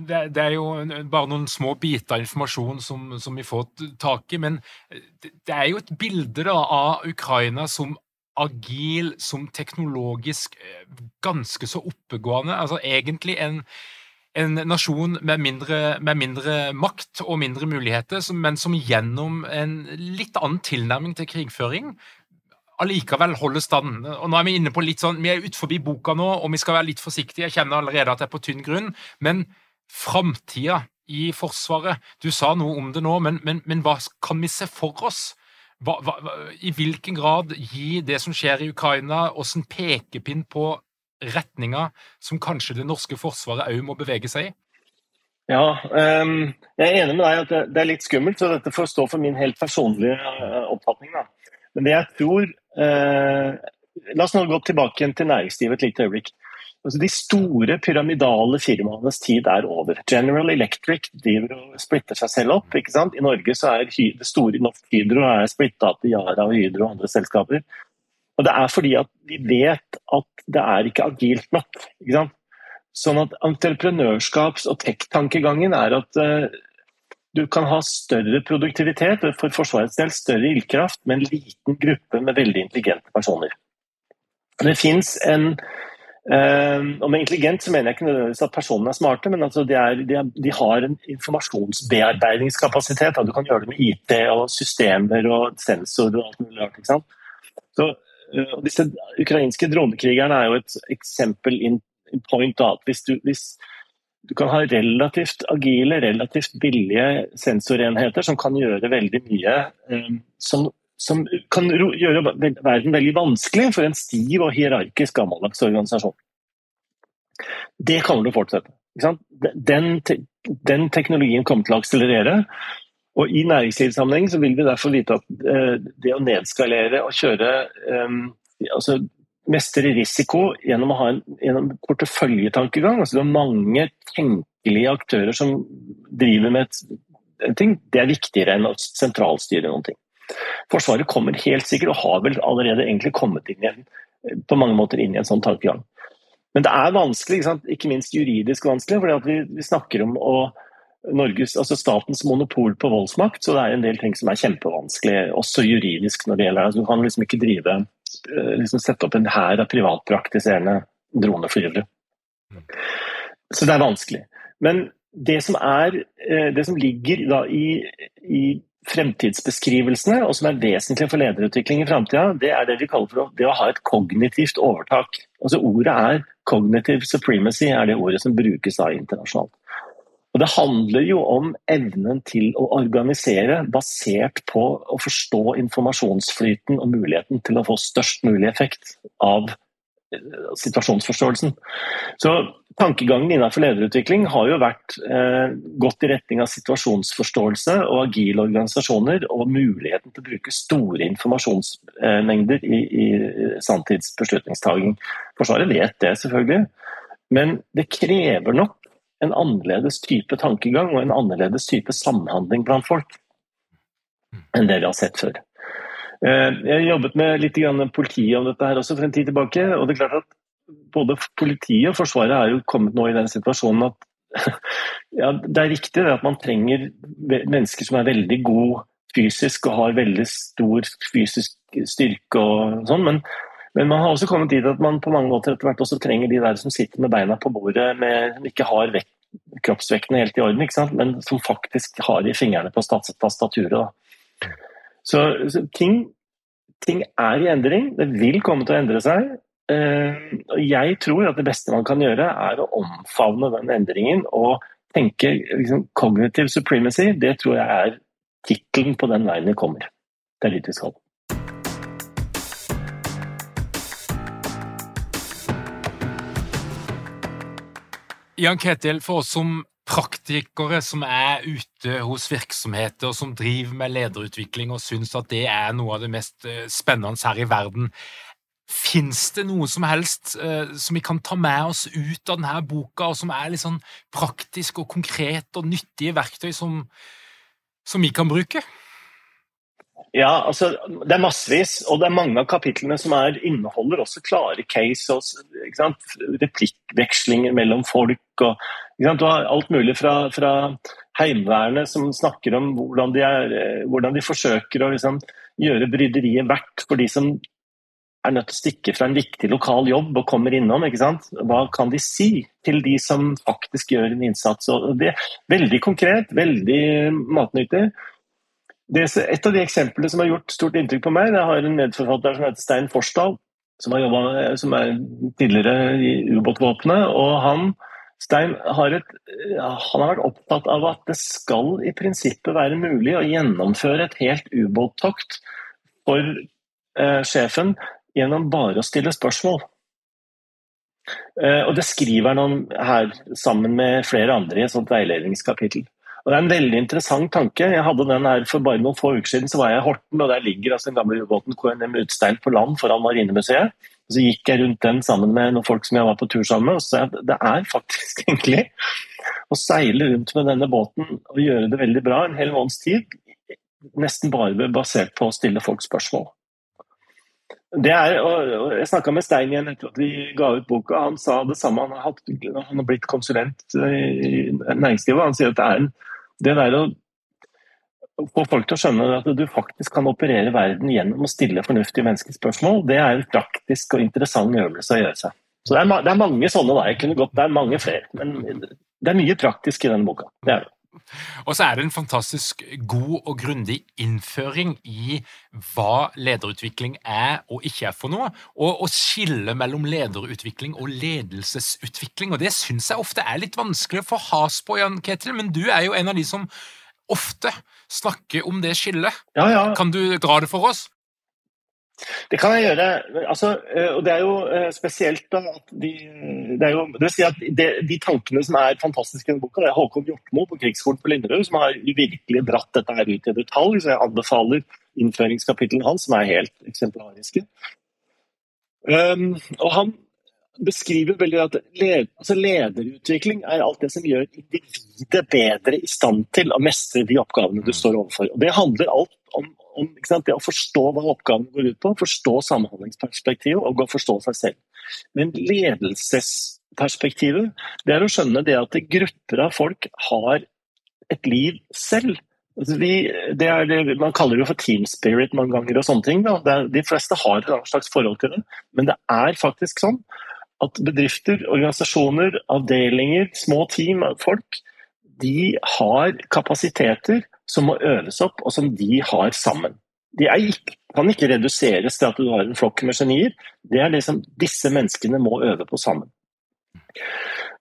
det, er jo bare noen små biter av informasjon som, som vi får tak i, men det, det er jo et bilde da, av Ukraina som agil, som teknologisk eh, ganske så oppegående. Altså egentlig en, en nasjon med mindre, med mindre, makt og mindre muligheter, men som gjennom en litt annen tilnærming til krigføring allikevel holde stand. Og nå er Vi inne på litt sånn, vi er utenfor boka nå, og vi skal være litt forsiktige. Jeg kjenner allerede at jeg er på tynn grunn. Men framtida i Forsvaret Du sa noe om det nå, men, men, men hva kan vi se for oss? Hva, hva, I hvilken grad gir det som skjer i Ukraina, oss en pekepinn på retninga som kanskje det norske forsvaret òg må bevege seg i? Ja, um, jeg er enig med deg at det, det, er litt skummelt, så dette får stå for min helt personlige uh, oppfatning. Da. Men det jeg tror eh, La oss nå gå tilbake igjen til næringslivet et lite øyeblikk. Altså, de store pyramidale firmaenes tid er over. General Electric driver og splitter seg selv opp. ikke sant? I Norge så er det store Norsk Hydro er splitta til Yara og Hydro og andre selskaper. Og Det er fordi at vi vet at det er ikke agilt nok. ikke sant? Sånn at Entreprenørskaps- og tech-tankegangen er at uh, du kan ha større produktivitet, for Forsvarets del større ildkraft, med en liten gruppe med veldig intelligente personer. Det fins en Uh, og med intelligent så mener jeg ikke nødvendigvis at personene er smarte, men altså de, er, de, er, de, har en informasjonsbearbeidingskapasitet. Du kan gjøre det med IT og systemer og sensorer og alt mulig rart. ikke sant? Så, og disse ukrainske dronekrigerne er jo et eksempel in, in point. Da, hvis, du, hvis du kan ha relativt agile, relativt billige sensorenheter som kan gjøre veldig mye eh, som, som, kan gjøre verden veldig vanskelig for en stiv og hierarkisk gammeldags organisasjon. Det kommer til å fortsette. Den, den, teknologien kommer til å akselerere. Og I næringslivssammenheng vil vi derfor vite at eh, det å nedskalere og kjøre um, altså mestre risiko gjennom å ha en gjennom porteføljetankegang. altså Det er mange tenkelige aktører som driver med et, en ting. Det er viktigere enn å sentralstyre noen ting. Forsvaret kommer helt sikkert, og har vel allerede egentlig kommet inn igjen, på mange måter inn i en sånn tankegang. Men det er vanskelig, ikke, ikke minst juridisk vanskelig, for vi, vi, snakker om å, Norges, altså statens monopol på voldsmakt, så det er en del ting som er kjempevanskelig, også juridisk når det gjelder det. Du kan liksom ikke drive liksom sette opp en hær av privatpraktiserende droneflyvere. Så det er vanskelig. Men det som, er, eh, det som ligger i, i, fremtidsbeskrivelsene, og som er vesentlig for lederutvikling i framtida, det er det vi kaller for det å ha et kognitivt overtak. Altså Ordet er 'cognitive supremacy', er det ordet som brukes da internasjonalt. Og Det handler jo om evnen til å organisere basert på å forstå informasjonsflyten og muligheten til å få størst mulig effekt av eh, situasjonsforståelsen. Så Tankegangen innenfor lederutvikling har jo vært eh, gått i retning av situasjonsforståelse og agile organisasjoner og muligheten til å bruke store informasjonsmengder i, i sanntidsbeslutningstaking. Forsvaret vet det, selvfølgelig, men det krever nok en annerledes type tankegang og en annerledes type samhandling blant folk enn det vi har sett før. Eh, jeg jobbet med litt politiet om dette her også for en tid tilbake. og det er klart at Både politiet og Forsvaret er jo kommet nå i den situasjonen at *laughs* ja, det er riktig at man trenger mennesker som er veldig gode fysisk og har veldig stor fysisk styrke og sånn, men men man har også kommet dit at man på mange måter etter hvert også trenger de der som sitter med beina på bordet, med, som ikke har vekt, kroppsvekten helt i orden, men som faktisk har i fingrene på tastaturet. Så, så ting, ting, er i endring. Det vil komme til å endre seg. og jeg tror at det beste man kan gjøre, er å omfavne den endringen og tenke liksom, cognitive supremacy. Det tror jeg er tittelen på den veien vi kommer. Det er dit vi skal. Jan Ketil, for oss som praktikere som er ute hos virksomheter som driver med lederutvikling og syns at det er noe av det mest eh, spennende her i verden, fins det noe som helst uh, som vi kan ta med oss ut av denne boka, og som er litt sånn praktisk og konkret og nyttige verktøy som, som vi kan bruke? Ja, altså, det er massevis, og det er mange av kapitlene som er, inneholder også klare case og replikkvekslinger mellom folk. og Du har alt mulig fra, fra Heimevernet som snakker om hvordan de, er, hvordan de forsøker å liksom, gjøre bryderiet verdt for de som er nødt til å stikke fra en viktig lokal jobb og kommer innom. ikke sant? Hva kan de si til de som faktisk gjør en innsats? Og det er Veldig konkret, veldig matnyttig det, et av de eksemplene som har gjort stort inntrykk på meg, det har en medforfatter som heter Stein Forsdal, som, har jobbet, som er tidligere i ubåtvåpenet. og han Stein har, et, han har vært opptatt av at det skal i prinsippet være mulig å gjennomføre et helt ubåttokt for eh, sjefen gjennom bare å stille spørsmål. Eh, og Det skriver han om her sammen med flere andre i et sånt veiledningskapittel. Og Det er en veldig interessant tanke. Jeg hadde den her For bare noen få uker siden så var jeg i Horten, og der ligger altså den gamle ubåten KNM Utstein på land foran Marinemuseet. Og Så gikk jeg rundt den sammen med noen folk som jeg var på tur sammen med, og sa at det er faktisk *laughs* egentlig å seile rundt med denne båten og gjøre det veldig bra en hel måneds tid, nesten bare basert på å stille folk spørsmål. Det er, og jeg snakka med Stein igjen etter at vi ga ut boka. Han sa det samme. Han har, hatt, han har blitt konsulent i næringslivet. Han sier at det er en det der å få folk til å skjønne at du faktisk kan operere verden gjennom å stille fornuftige menneskespørsmål, det er en praktisk og interessant øvelse å gjøre seg. Så Det er, det er mange sånne. da, jeg kunne gått, det er mange flere. Men det er mye praktisk i denne boka. Det er det. Og så er det en fantastisk god og grundig innføring i hva lederutvikling er og ikke er for noe, og å skille mellom lederutvikling og ledelsesutvikling. Og det syns jeg ofte er litt vanskelig å få has på, Jan Ketil, men du er jo en av de som ofte snakker om det skillet. Ja, ja. Kan du dra det for oss? Det kan jeg gjøre. Altså, eh, og det er jo eh, spesielt at de, det er jo, det vil si at de, De tankene som er fantastiske i denne boka, det er Håkon Hjortmo på Krigsskolen på Linderud som har virkelig dratt dette her ut i detalj. så Jeg anbefaler innføringskapitlene hans, som er helt eksemplariske. Um, og Han beskriver veldig at led, altså lederutvikling er alt det som gjør individet bedre i stand til å mestre de oppgavene du står overfor. Og Det handler alt om om det å forstå hva oppgaven går ut på, forstå samhandlingsperspektivet og forstå seg selv. Men ledelsesperspektivet det er å skjønne det at grupper av folk har et liv selv. Altså vi, det er det, man kaller det for team spirit mange ganger, og sånne ting. Er, de fleste har et slags forhold til det, men det er faktisk sånn at bedrifter, organisasjoner, avdelinger, små team, folk, de har kapasiteter som må øves opp, og som de har sammen. De ikke, kan ikke reduseres til at du har en flokk med genier. Det er det som disse menneskene må øve på sammen.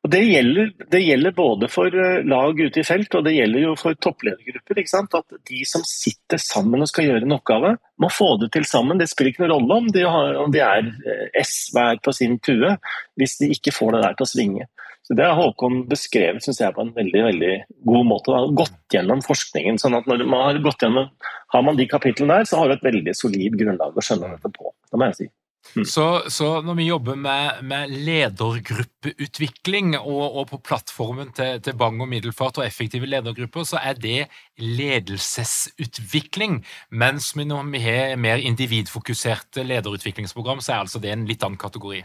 Og det gjelder, det gjelder, både for eh, lag ute i felt og det gjelder jo for toppledergrupper. At de som sitter sammen og skal gjøre en oppgave, må få det til sammen. Det spiller ikke noen rolle om de, har, om de er eh, S hver på sin tue, hvis de ikke får det der til å svinge. Så Det har Håkon beskrevet synes jeg, på en veldig veldig god måte. Han har gått gjennom forskningen. sånn at når man Har gått gjennom, har man de kapitlene der, så har du et veldig solid grunnlag å skjønne dette på. Det må jeg si. Mm. Så, så, når vi jobber med, med ledergruppeutvikling og, og, på plattformen til, til Bang og Middelfart og effektive ledergrupper, så er det ledelsesutvikling. Mens vi når vi har mer individfokuserte lederutviklingsprogram, så er altså det en litt annen kategori.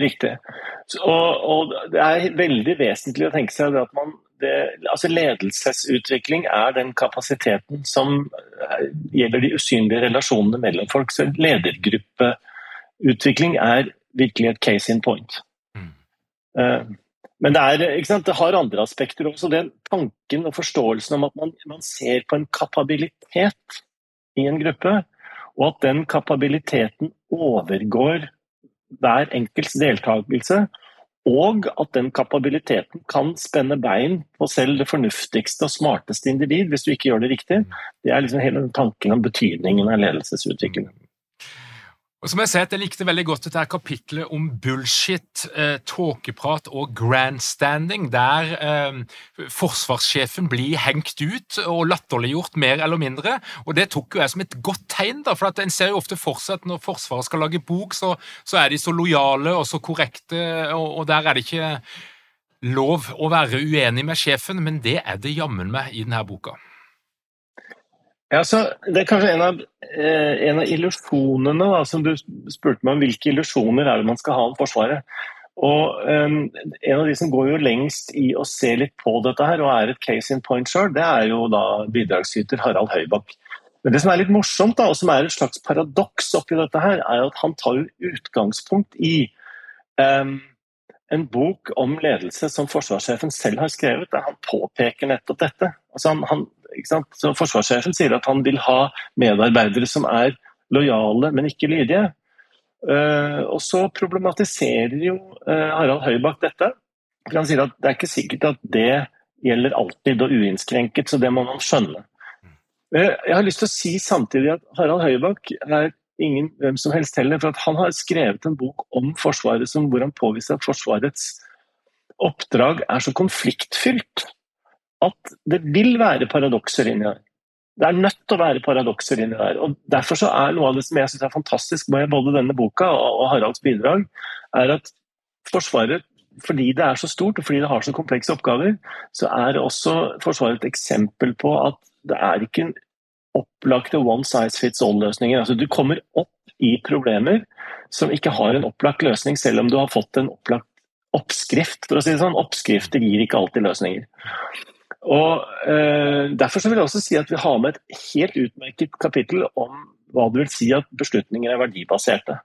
Riktig. Og, og, det er veldig vesentlig å tenke seg at man det, altså Ledelsesutvikling er den kapasiteten som eh, gjelder de usynlige relasjonene mellom folk. Så ledergruppeutvikling er virkelig et case in point. Mm. Uh, men det, er, sant, det, har andre aspekter også. Den tanken og forståelsen om at man, man ser på en kapabilitet i en gruppe, og at den kapabiliteten overgår hver enkelts deltakelse, og at den kapabiliteten kan spenne bein på selv det fornuftigste og smarteste individ, hvis du ikke gjør det riktig. Det er liksom hele tanken om betydningen av ledelsesutviklingen. Og som Jeg sa, jeg likte veldig godt dette kapitlet om bullshit, eh, tåkeprat og grandstanding, der eh, forsvarssjefen blir hengt ut og latterliggjort mer eller mindre. Og Det tok jo jeg som et godt tegn, da, for at en ser jo ofte for seg at når Forsvaret skal lage bok, så, så, er de så lojale og så korrekte, og, og der er det ikke lov å være uenig med sjefen, men det er det jammen meg i denne boka. Ja, så Det er kanskje en av, eh, en av illusjonene som du spurte meg om. Hvilke illusjoner er det man skal ha om Forsvaret? Og eh, En av de som går jo lengst i å se litt på dette her, og er et case in point sjøl, det er jo da bidragsyter Harald Høybakk. Men det som er litt morsomt, da, og som er et slags paradoks oppi dette, her, er at han tar jo utgangspunkt i eh, en bok om ledelse som forsvarssjefen selv har skrevet, der han påpeker nettopp dette. Altså han, han så Forsvarssjefen sier at han vil ha medarbeidere som er lojale, men ikke lydige. Uh, og så problematiserer jo uh, Harald Høybakk dette. For Han sier at det er ikke sikkert at det gjelder alltid og uinnskrenket, så det må man skjønne. Uh, jeg har lyst til å si samtidig at Harald Høybakk er ingen hvem som helst heller. For han har skrevet en bok om Forsvaret som, hvor han påviser at Forsvarets oppdrag er så konfliktfylt at det vil være paradokser inni der. Det er nødt til å være paradokser inni der. og Derfor så er noe av det som jeg synes er fantastisk med både denne boka og Haralds bidrag, er at Forsvaret, fordi det er så stort og fordi det har så komplekse oppgaver, så er også Forsvaret et eksempel på at det er ikke en opplagte one size fits all-løsninger. Altså, du kommer opp i problemer som ikke har en opplagt løsning, selv om du har fått en opplagt oppskrift. for å si det sånn. Oppskrifter gir ikke alltid løsninger. Og eh, Derfor vil jeg også si at vi har med et helt utmerket kapittel om hva det vil si at beslutninger er verdibaserte.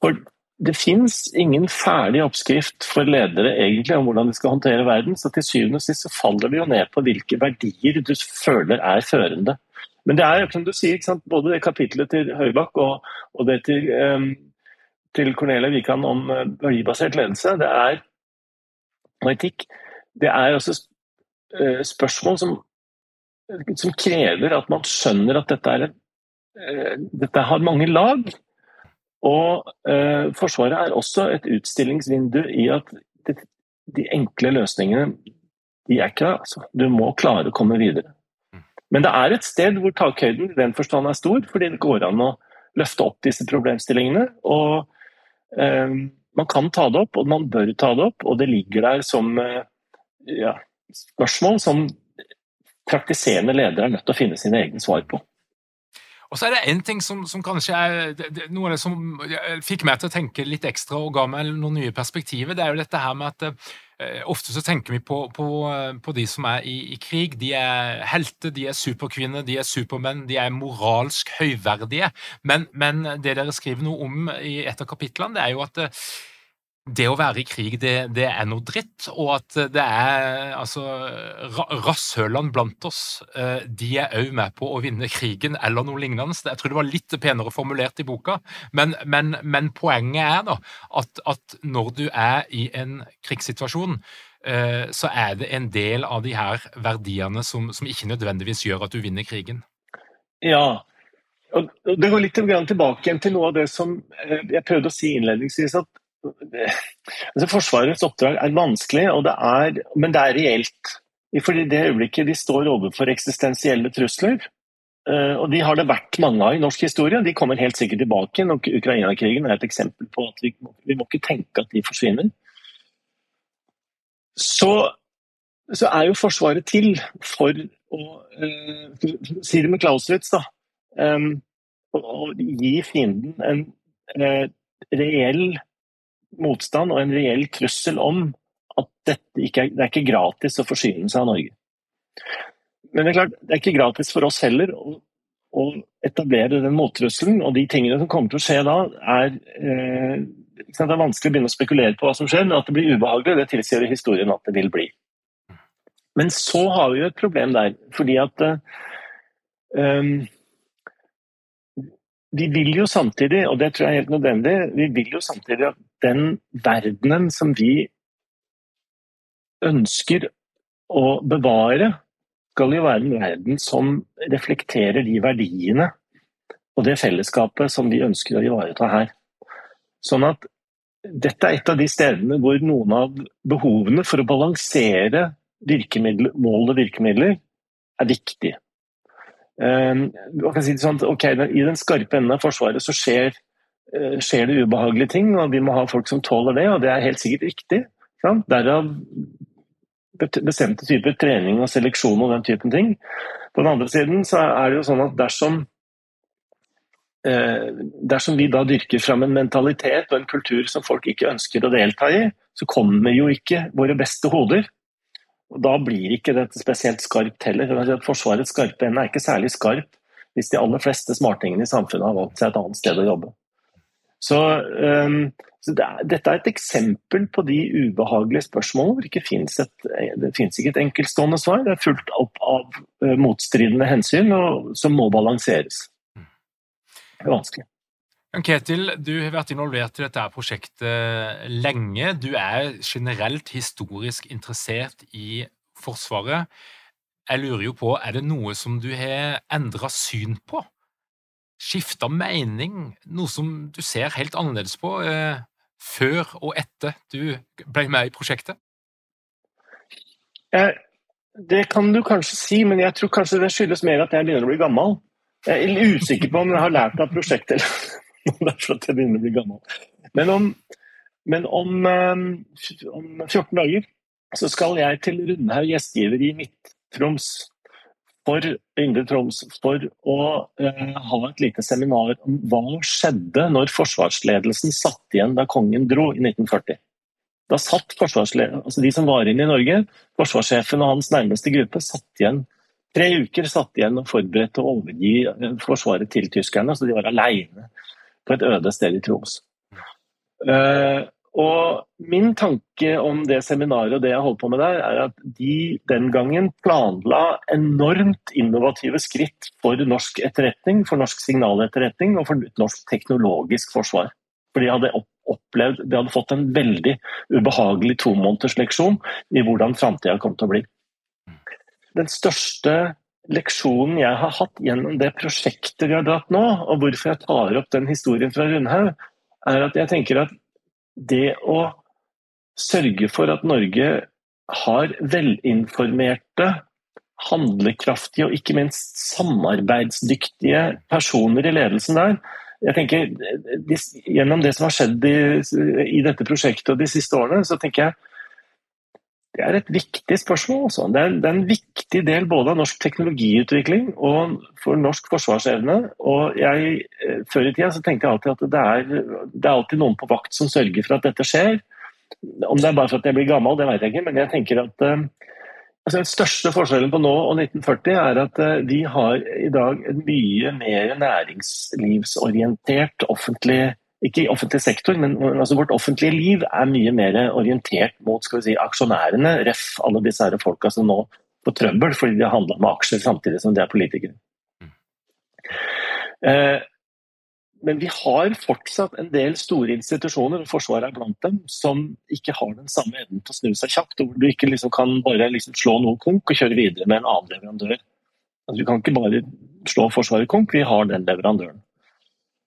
For det fins ingen ferdig oppskrift for ledere egentlig om hvordan de skal håndtere verden. Så til syvende og sist så faller det jo ned på hvilke verdier du føler er førende. Men det er som du sier, både det kapitlet til Høybakk og, og det til, um, til Cornelia Wikan om uh, verdibasert ledelse, det er, og etikk, det er også spørsmål som, som, krever at man skjønner at dette, er, uh, dette har mange lag. Og Forsvaret er også et utstillingsvindu i at det, de enkle løsningene de er ikke. Altså. Du må klare å komme videre. Men det er et sted hvor takhøyden i den forstand er stor, fordi det går an å løfte opp disse problemstillingene. og eh, Man kan ta det opp, og man bør ta det opp, og det ligger der som eh, ja, spørsmål som praktiserende ledere er nødt til å finne sine egne svar på. Og så er det én ting som, som, kanskje er noe av det som fikk meg til å tenke litt ekstra og ga meg noen nye perspektiver. Det er jo dette her med at eh, ofte så tenker vi på, på, på de som er i, i, krig. De er helter, de er superkvinner, de er supermenn, de er moralsk høyverdige. Men, men det dere skriver noe om i et av kapitlene, det er jo at eh, det å være i krig, det, det, er noe dritt, og at det er altså Rasshølene blant oss, eh, de er òg med på å vinne krigen, eller noe lignende. Jeg tror det var litt penere formulert i boka, men, men, men poenget er da at, at, når du er i en krigssituasjon, eh, så er det en del av de her verdiene som, som ikke nødvendigvis gjør at du vinner krigen. Ja, og det går litt tilbake til noe av det som eh, jeg prøvde å si innledningsvis. at altså Forsvarets oppdrag er vanskelig, det er, men det er reelt. Fordi det øyeblikket de står overfor eksistensielle trusler, eh, og de har det vært mange av i norsk historie, de kommer helt sikkert tilbake. og Ukraina-krigen er et eksempel på at vi, vi, må ikke tenke at de forsvinner. Så, så er jo Forsvaret til for å uh, si det med Clausewitz, da. Um, å, å gi fienden en uh, reell motstand og en reell trussel om at dette ikke er, det er ikke gratis å forsyne seg av Norge. Men det er klart, det er ikke gratis for oss heller å, å etablere den mottrusselen. Og de tingene som kommer til å skje da, er eh, Det er vanskelig å begynne å spekulere på hva som skjer, men at det blir ubehagelig, det tilsier historien at det vil bli. Men så har vi jo et problem der, fordi at eh, vi vil jo samtidig, og det tror jeg er helt nødvendig, vi vil jo samtidig at den verdenen som vi ønsker å bevare, skal jo være en verden som reflekterer de verdiene og det fellesskapet som vi ønsker å ivareta her. Sånn at dette er et av de stedene hvor noen av behovene for å balansere mål og virkemidler er viktige. kan si sånn, okay, I den skarpe enden av Forsvaret så skjer, uh, skjer, det ubehagelige ting, og vi må ha folk som tåler det, og det er helt sikkert riktig. Sant? Derav bestemte typer trening og seleksjon og den typen ting. På den andre siden så er det jo sånn at dersom uh, dersom vi da dyrker fram en mentalitet og en kultur som folk ikke ønsker å delta i, så kommer jo ikke våre beste hoder. Da blir ikke dette spesielt skarpt heller. Forsvarets skarpe ende er ikke særlig skarp hvis de aller fleste smartingene i samfunnet har valgt seg et annet sted å jobbe. Så, um, så det er, Dette er et eksempel på de ubehagelige spørsmålene hvor det ikke finnes et, det finnes ikke et enkeltstående svar. Det er fulgt opp av uh, motstridende hensyn og, som må balanseres. Det er vanskelig. Ketil, du har vært involvert i dette prosjektet lenge. Du er generelt historisk interessert i Forsvaret. Jeg lurer jo på, er det noe som du har endra syn på? Skifta mening? Noe som du ser helt annerledes på eh, før og etter du ble med i prosjektet? Eh, det kan du kanskje si, men jeg tror kanskje det skyldes mer at jeg begynner å bli gammel. Jeg er usikker på om jeg har lært av prosjektet eller *laughs* det er for at jeg begynner å bli gammel. Men om, men om, um, om 14 dager så skal jeg til Rundhaug gjestgiver i Midt-Troms for Indre Troms for å uh, ha et lite seminar om hva skjedde når forsvarsledelsen satt igjen da kongen dro i 1940. Da satt altså De som var inne i Norge, forsvarssjefen og hans nærmeste gruppe, satt igjen tre uker satt igjen og forberedte å overgi Forsvaret til tyskerne. så De var aleine på et øde sted i Troms. Uh, og min tanke om det seminaret og det jeg holdt på med der, er at de den gangen planla enormt innovative skritt for norsk etterretning, for norsk signaletterretning og for norsk teknologisk forsvar. For de hadde opplevd, de hadde fått en veldig ubehagelig tomånedersleksjon i hvordan framtida kom til å bli. Den største leksjonen jeg har hatt gjennom det prosjektet vi har dratt nå, og hvorfor jeg tar opp den historien fra Rundhaug, er at jeg tenker at det å sørge for at Norge har velinformerte, handlekraftige og ikke minst samarbeidsdyktige personer i ledelsen der. Jeg tenker, Gjennom det som har skjedd i, i dette prosjektet og de siste årene, så tenker jeg det er et viktig spørsmål. Også. Det, er, det er en viktig del både av norsk teknologiutvikling og for norsk forsvarsevne. Og jeg, eh, Før i tida tenkte jeg alltid at det er, det er alltid noen på vakt som sørger for at dette skjer. Om det er bare for at jeg blir gammel, det vet jeg ikke, men jeg tenker at uh, altså Den største forskjellen på nå og 1940 er at uh, vi har i dag en mye mer næringslivsorientert offentlig ikke i offentlig sektor, men altså vårt offentlige liv er mye mer orientert mot skal vi si, aksjonærene, ref. alle disse her folka som nå får trøbbel fordi de har handla med aksjer samtidig som de er politikere. Eh, men vi har fortsatt en del store institusjoner, og Forsvaret er blant dem, som ikke har den samme evnen til å snu seg kjapt. hvor Du ikke liksom kan bare liksom slå noe konk og kjøre videre med en annen leverandør. Altså, du kan ikke bare slå Forsvaret konk, vi har den leverandøren.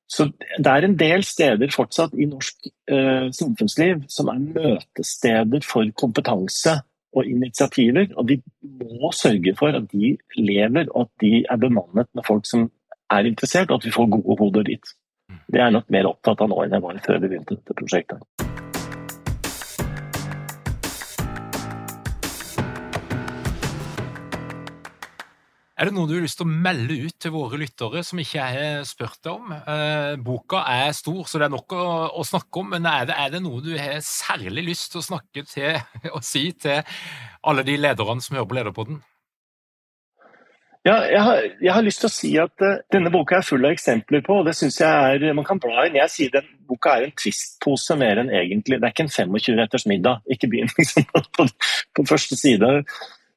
Så det er en del steder fortsatt i norsk eh, samfunnsliv som er møtesteder for kompetanse og initiativer. Og vi må sørge for at de lever og at de er bemannet med folk som er interessert, og at vi får gode hoder dit. Det er jeg nok mer opptatt av nå enn jeg var før vi begynte dette prosjektet. Er det noe du har lyst til å melde ut til våre lyttere som ikke jeg har spurt deg om? Eh, boka er stor, så det er nok å, å snakke om, men er det, er det, noe du har særlig lyst til å snakke til *laughs* og si til alle de lederne som hører på Lederpodden? Ja, jeg har, jeg har, lyst til å si at uh, denne boka er full av eksempler på, og det syns jeg er Man kan bla inn. Jeg sier den boka er en twist-pose mer enn egentlig. Det er ikke en 25-retters middag. Ikke begynn liksom, *laughs* på, på første side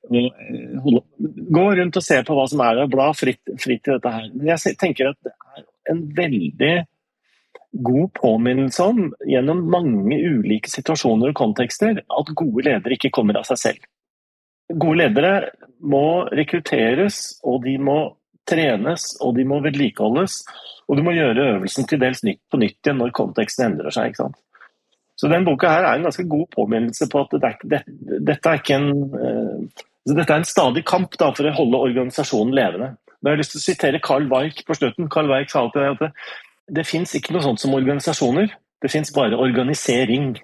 gå rundt og se på hva som er der, bla fritt, fritt i dette her. Men jeg tenker at det er en veldig god påminnelse om, gjennom mange ulike situasjoner og kontekster, at gode ledere ikke kommer av seg selv. Gode ledere må rekrutteres, og de må trenes, og de må vedlikeholdes. Og du må gjøre øvelsen til dels nytt på nytt igjen når konteksten endrer seg. ikke sant? Så den boka her er en ganske god påminnelse på at det, det, dette er ikke en uh, dette er en stadig kamp da, for å holde organisasjonen levende. Jeg har lyst til å sitere Carl Weich på slutten. Carl Weich sa alltid at det, det fins ikke noe sånt som organisasjoner, det fins bare organisering.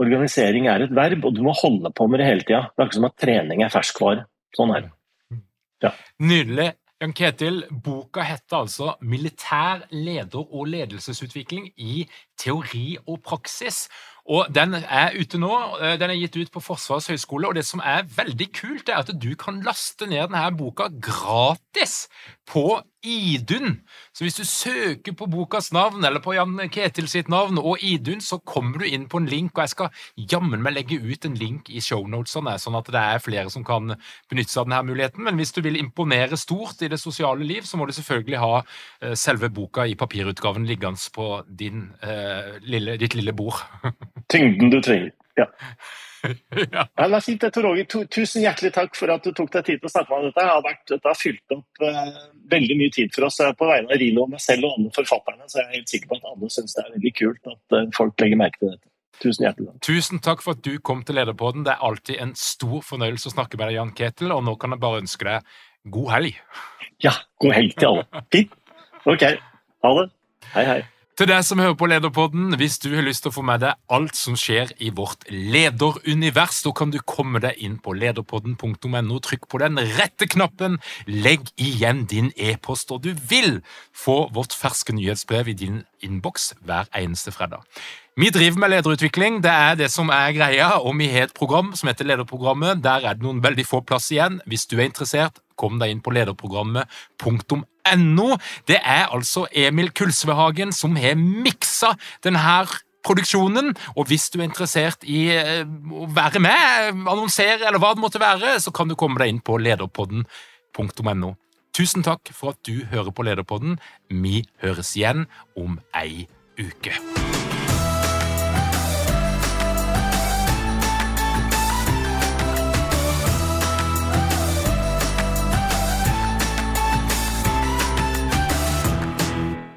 Organisering er et verb, og du må holde på med det hele tida. Det er ikke som at trening er ferskvare. Sånn er det. Ja. Nydelig. Jan Ketil, boka heter altså 'Militær leder- og ledelsesutvikling i teori og praksis'. Og Den er ute nå. Eh, den er gitt ut på Forsvarets høgskole. Og det som er veldig kult, er at du kan laste ned denne boka gratis på Idun. Så hvis du søker på bokas navn, eller på Jan Ketil sitt navn og Idun, så kommer du inn på en link, og jeg skal jammen meg legge ut en link i shownotesene, sånn at det er flere som kan benytte seg av denne muligheten. Men hvis du vil imponere stort i det sosiale liv, så må du selvfølgelig ha eh, selve boka i papirutgaven liggende på din, uh, lille, ditt lille bord. *laughs* Tyngden du trenger. Ja. *laughs* ja. ja fint, Tor Roger. Tusen hjertelig takk for at du tok deg tid til å snakke med meg om dette. Det har, vært, dette har fylt opp uh, veldig mye tid for oss. På vegne av Rino, meg selv og alle forfatterne så jeg er helt sikker på at alle syns det er veldig kult at uh, folk legger merke til dette. Tusen hjertelig takk. Tusen takk for at du kom til Lederpodden. Det er alltid en stor fornøyelse å snakke med deg, Jan Ketil, og nå kan jeg bare ønske deg god helg. Ja, god helg til alle. Fint. Ok. Ha det. Hei, hei. Til deg som hører på Lederpodden, hvis du har lyst til å få med deg alt som skjer i vårt lederunivers, da kan du komme deg inn på lederpodden.no, trykk på den rette knappen, legg igjen din e-post, og du vil få vårt ferske nyhetsbrev i din innboks hver eneste fredag. Vi driver med lederutvikling, det er det som er greia, og vi har et program som heter Lederprogrammet. Der er det noen veldig få plass igjen. Hvis du er interessert, kom deg inn på lederprogrammet.no. Det er altså Emil Kulsvehagen som har miksa denne produksjonen. Og hvis du er interessert i eh, å være med, annonsere eller hva det måtte være, så kan du komme deg inn på lederpodden.no. Tusen takk for at du hører på Lederpodden. Vi høres igjen om ei uke.